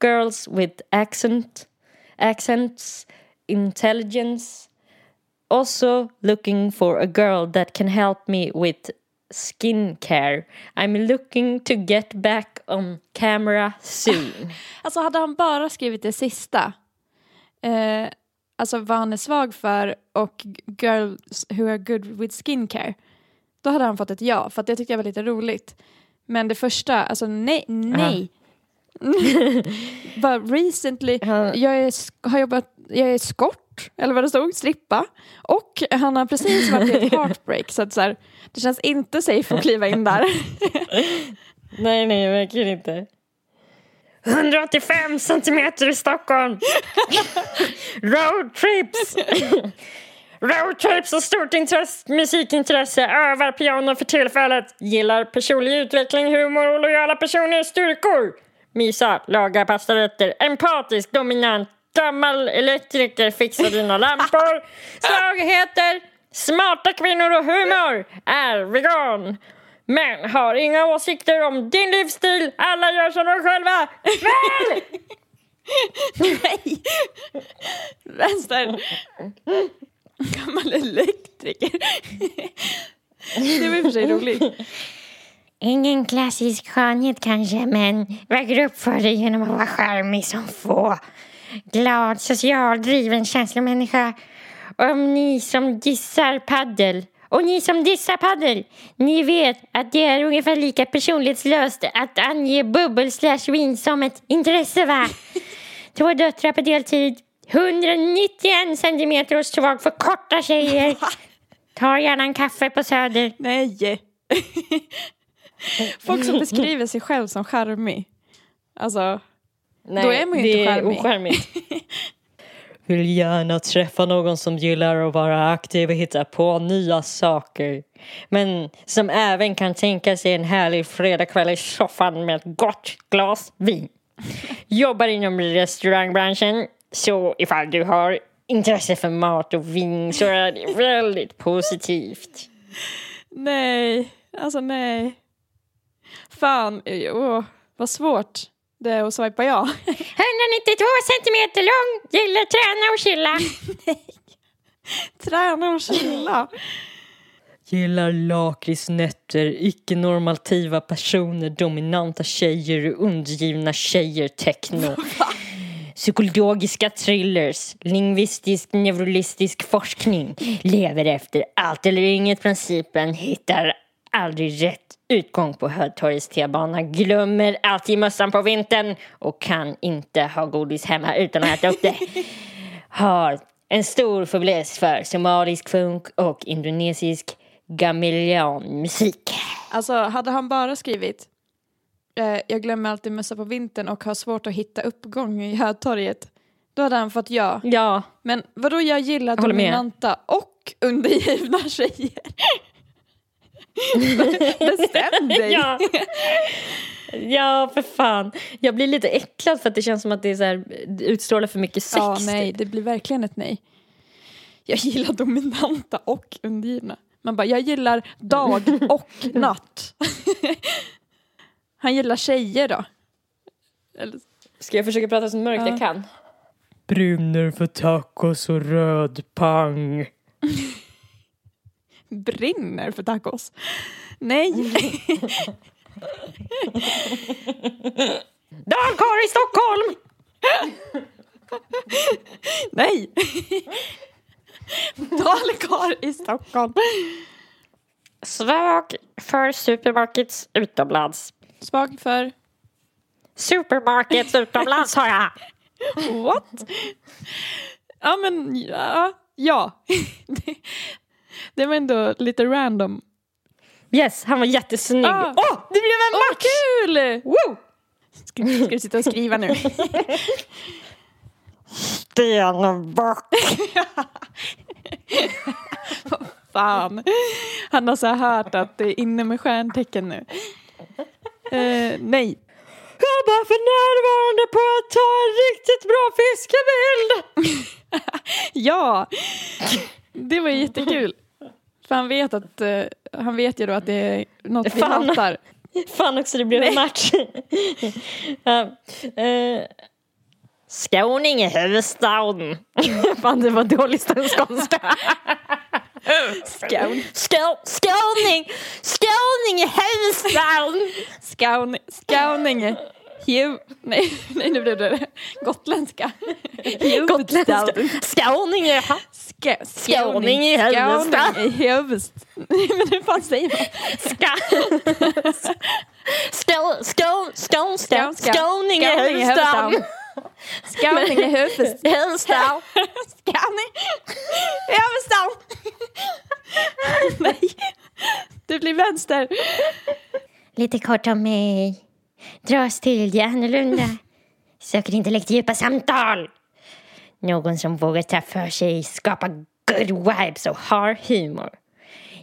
Girls with accent, accents, intelligence. Also looking for a girl that can help me with skincare. I'm looking to get back on camera soon. Alltså hade han bara skrivit det sista, eh, alltså vad han är svag för och girls who are good with skincare, då hade han fått ett ja, för det tyckte jag var lite roligt. Men det första, alltså nej, nej. bara recently, jag är, har jobbat, jag är eller vad det stod, strippa. Och han har precis varit i ett heartbreak, så att så här, det känns inte safe att kliva in där. Nej, nej, verkligen inte. 185 centimeter i Stockholm. Roadtrips. Roadtrips och stort intresse, musikintresse. Övar piano för tillfället. Gillar personlig utveckling, humor och lojala personer styrkor. Mysa, laga pastarätter. Empatisk, dominant. Gammal elektriker, fixa dina lampor. Svagheter. Smarta kvinnor och humor. Är vegan. Men har inga åsikter om din livsstil. Alla gör som de själva vill. Vänster. Gammal elektriker. Det var i och för sig roligt. Ingen klassisk skönhet kanske, men väger upp för dig genom att vara charmig som få. Glad, social, driven känslomänniska. Om ni som dissar paddel och ni som dissar paddel, ni vet att det är ungefär lika personlighetslöst att ange bubbel slash vin som ett intresse va? Två döttrar på deltid, 191 centimeter och svag för korta tjejer. Tar gärna en kaffe på Söder. Nej. Folk som beskriver sig själv som charmig. Alltså, Nej, Då är man ju det inte är charmig. ocharmigt. Vill gärna träffa någon som gillar att vara aktiv och hitta på nya saker. Men som även kan tänka sig en härlig fredagkväll i soffan med ett gott glas vin. Jobbar inom restaurangbranschen, så ifall du har intresse för mat och vin så är det väldigt positivt. nej. Alltså nej. Fan, åh, vad svårt det är att swipa ja. 192 centimeter lång, gillar träna och chilla. Träna och chilla. Gillar lakritsnätter, icke-normativa personer, dominanta tjejer och undergivna tjejer, techno. Psykologiska thrillers, lingvistisk neurolistisk forskning, lever efter allt eller inget principen, hittar aldrig rätt utgång på Hötorgets T-bana, glömmer alltid mössan på vintern och kan inte ha godis hemma utan att äta upp det. Har en stor fäbless för somalisk funk och indonesisk gameleonmusik. Alltså, hade han bara skrivit eh, jag glömmer alltid mössa på vintern och har svårt att hitta uppgång i Hötorget. Då hade han fått ja. Ja, Men vadå jag gillar dominanta och undergivna tjejer? Bestäm dig! Ja. ja, för fan. Jag blir lite äcklad för att det känns som att det är så här, det utstrålar för mycket sex. Ja, nej, typ. det blir verkligen ett nej. Jag gillar dominanta och undergivna. Man bara, jag gillar dag och natt. Han gillar tjejer då. Eller, Ska jag försöka prata så mörkt Ja. jag kan? Brunner för tacos och röd pang. brinner för tacos. Nej. Dalkarl i Stockholm! Nej. Dalkarl i Stockholm. Svag för supermarkets utomlands. Svag för Supermarkets utomlands har jag. what? Ja men ja. ja. Det, var ändå lite random. Yes, han var jättesnygg. Åh, Ah. det blev en match! kul! Woo! Ska, ska du sitta och skriva nu? Stenbock. Fan. Han har så hört att det är inne med stjärntecken nu. Eh, nej. Jag bara för närvarande på att ta en riktigt bra fiskebild. Ja! Det var jättekul. För han vet, att, eh, han vet ju då att det är något vi Fan. hatar. Fan också, det blev en match. ja, eh, Skåning är huvudstaden. Fan, det var dålig skånska. Skån. Skå, skåning! Skåning är huvudstaden! Skaun, Skauninge. Hju, nej, nej, nu blev det gotländska. Gotländska. Skåning är... Ska, Skåning i huvudstaden. Skåning i huvudstaden. Men hur fan säger man? Ska... Skå, skå, skånska. Skåning är huvudstaden. Skåning i huvudstaden. Huvudstaden. Skåning i huvudstaden. Nej, det blir vänster. Lite kort om mig. Dras till det annorlunda. Söker intellekt djupa samtal. Någon som vågar ta för sig, skapa good vibes och har humor.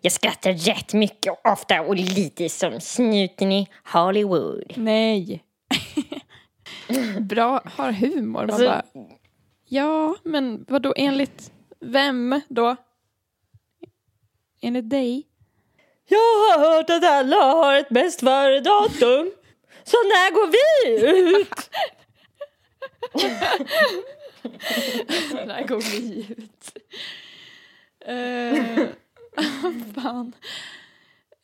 Jag skrattar rätt mycket och ofta och lite som snuten i Hollywood. Nej. Bra, har humor. Man Alltså- bara, ja, men vad då enligt vem då? Enligt dig? Jag har hört att alla har ett bäst före-datum. Så när går vi ut? Där går vi ut. Uh, fan.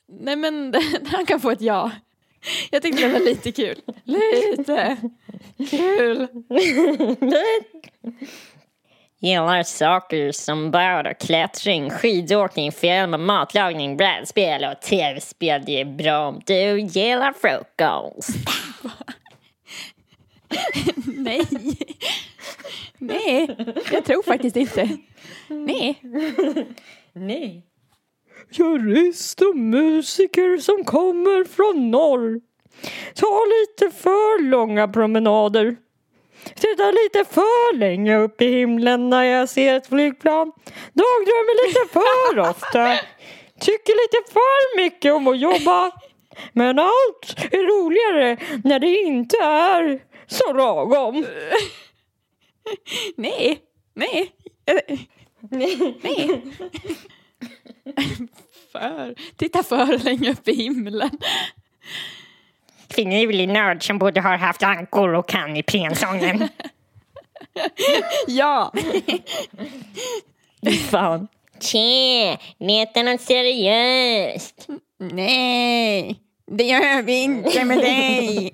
Nej men han kan få ett ja. Jag tyckte det var lite kul. Lite kul. Gillar saker som bara klättring, skidåkning, film, matlagning, brädspel och tv-spel. Det är bra om du gillar frukost. Nej. Nej, jag tror faktiskt inte. Nej. Nej. Jurist och musiker som kommer från norr. Ta lite för långa promenader. Tittar lite för länge upp i himlen när jag ser ett flygplan. Dagdrömmer lite för ofta. Tycker lite för mycket om att jobba. Men allt är roligare när det inte är så lagom. Nej. Nej. Eh, Nej. För. Titta för länge upp i himlen. Finurlig nörd som både har haft ankor och kan i prensången. Ja. Fan. Tje, letar något seriöst? Nej. Det gör vi inte med dig.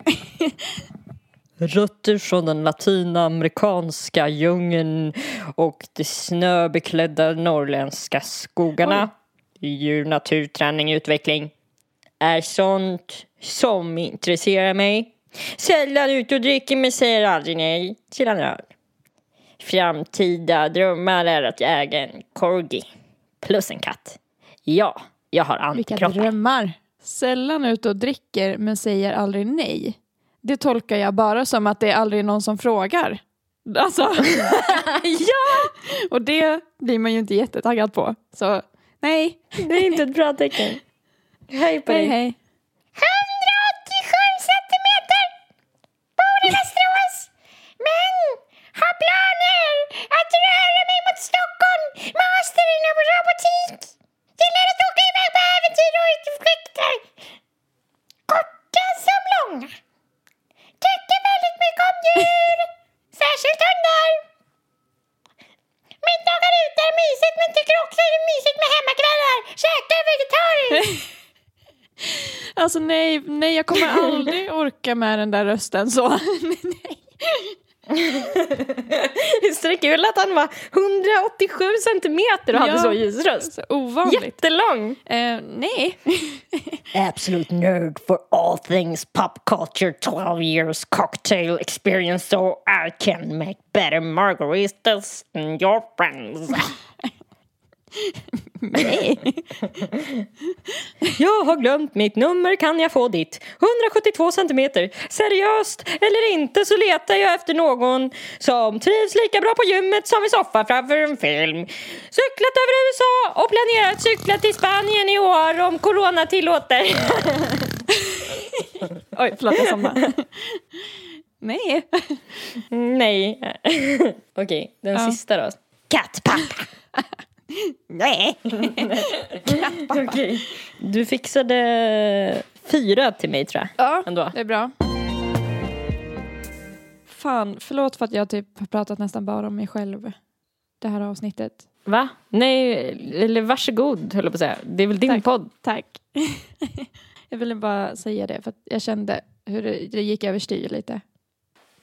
Rötter från den latinamerikanska djungeln och de snöbeklädda norrländska skogarna. Djur, natur, träning, utveckling. Är sånt som intresserar mig. Sällan ute och dricker men säger aldrig nej till en öl. Framtida drömmar är att äga en corgi plus en katt. Ja, jag har Vilka antikroppar. drömmar. Sällan ute och dricker men säger aldrig nej. Det tolkar jag bara som att det är aldrig någon som frågar. Alltså. ja! Och det blir man ju inte jättetaggad på. Så nej. Det är inte ett bra tecken. Hej på Hej dig. hej. 187 centimeter! Bor i Västerås. Men har planer att röra mig mot Stockholm. Master inom robotik. Gillar att åka iväg på äventyr och utflykter. Korta som långa. Tycker väldigt mycket om djur. Särskilt hundar. Middagar ute är mysigt men tycker också det är mysigt med hemmakvällar. Käkar vegetariskt. Alltså nej, nej jag kommer aldrig orka med den där rösten så. nej. Kul att han var 187 centimeter och hade Ja. så ljus röst? Så ovanligt. Jättelång. Eh, nej. Absolute nerd for all things pop culture 12 years cocktail experience so I can make better margaritas than your friends. Nej. Jag har glömt mitt nummer, kan jag få ditt? 172 centimeter. Seriöst eller inte så letar jag efter någon som trivs lika bra på gymmet som i soffan framför en film. Cyklat över USA och planerar att cykla till Spanien i år om corona tillåter. Oj, förlåt jag somnade. nej. Nej. Okej, den Ja. sista då. Kattpappa. Nej. Okej. Du fixade fyra till mig tror jag. Ja, Ändå. det är bra. Fan, förlåt för att jag typ har pratat nästan bara om mig själv det här avsnittet. Va? Nej, eller varsågod höll jag på att säga. Det är väl din Tack. podd? Tack. jag ville bara säga det för att jag kände hur det, det gick överstyr lite.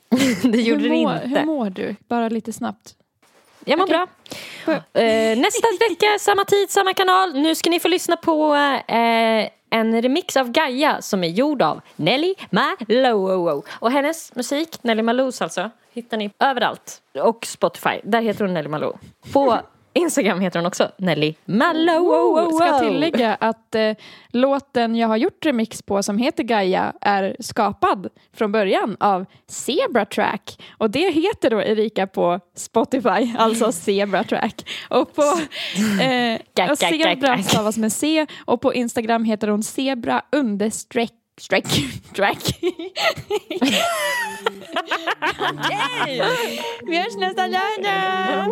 det gjorde hur, det mår, inte. hur mår du? Bara lite snabbt. Jag mår Okej. bra. Eh, nästa vecka, samma tid, samma kanal. Nu ska ni få lyssna på eh, en remix av Gaia som är gjord av Nelly Malou. Och hennes musik, Nelly Malous alltså, hittar ni överallt. Och Spotify, där heter hon Nelly Malou. På Instagram heter hon också Nelly Malou. Ska jag tillägga att eh, låten jag har gjort remix på som heter Gaia är skapad från början av Zebra Track. Och det heter då Erika på Spotify, alltså Zebra Track. Och på eh, och Zebra stavas med C. Och på Instagram heter hon Zebra understreck strike strike okay. Wiesz, na zadania!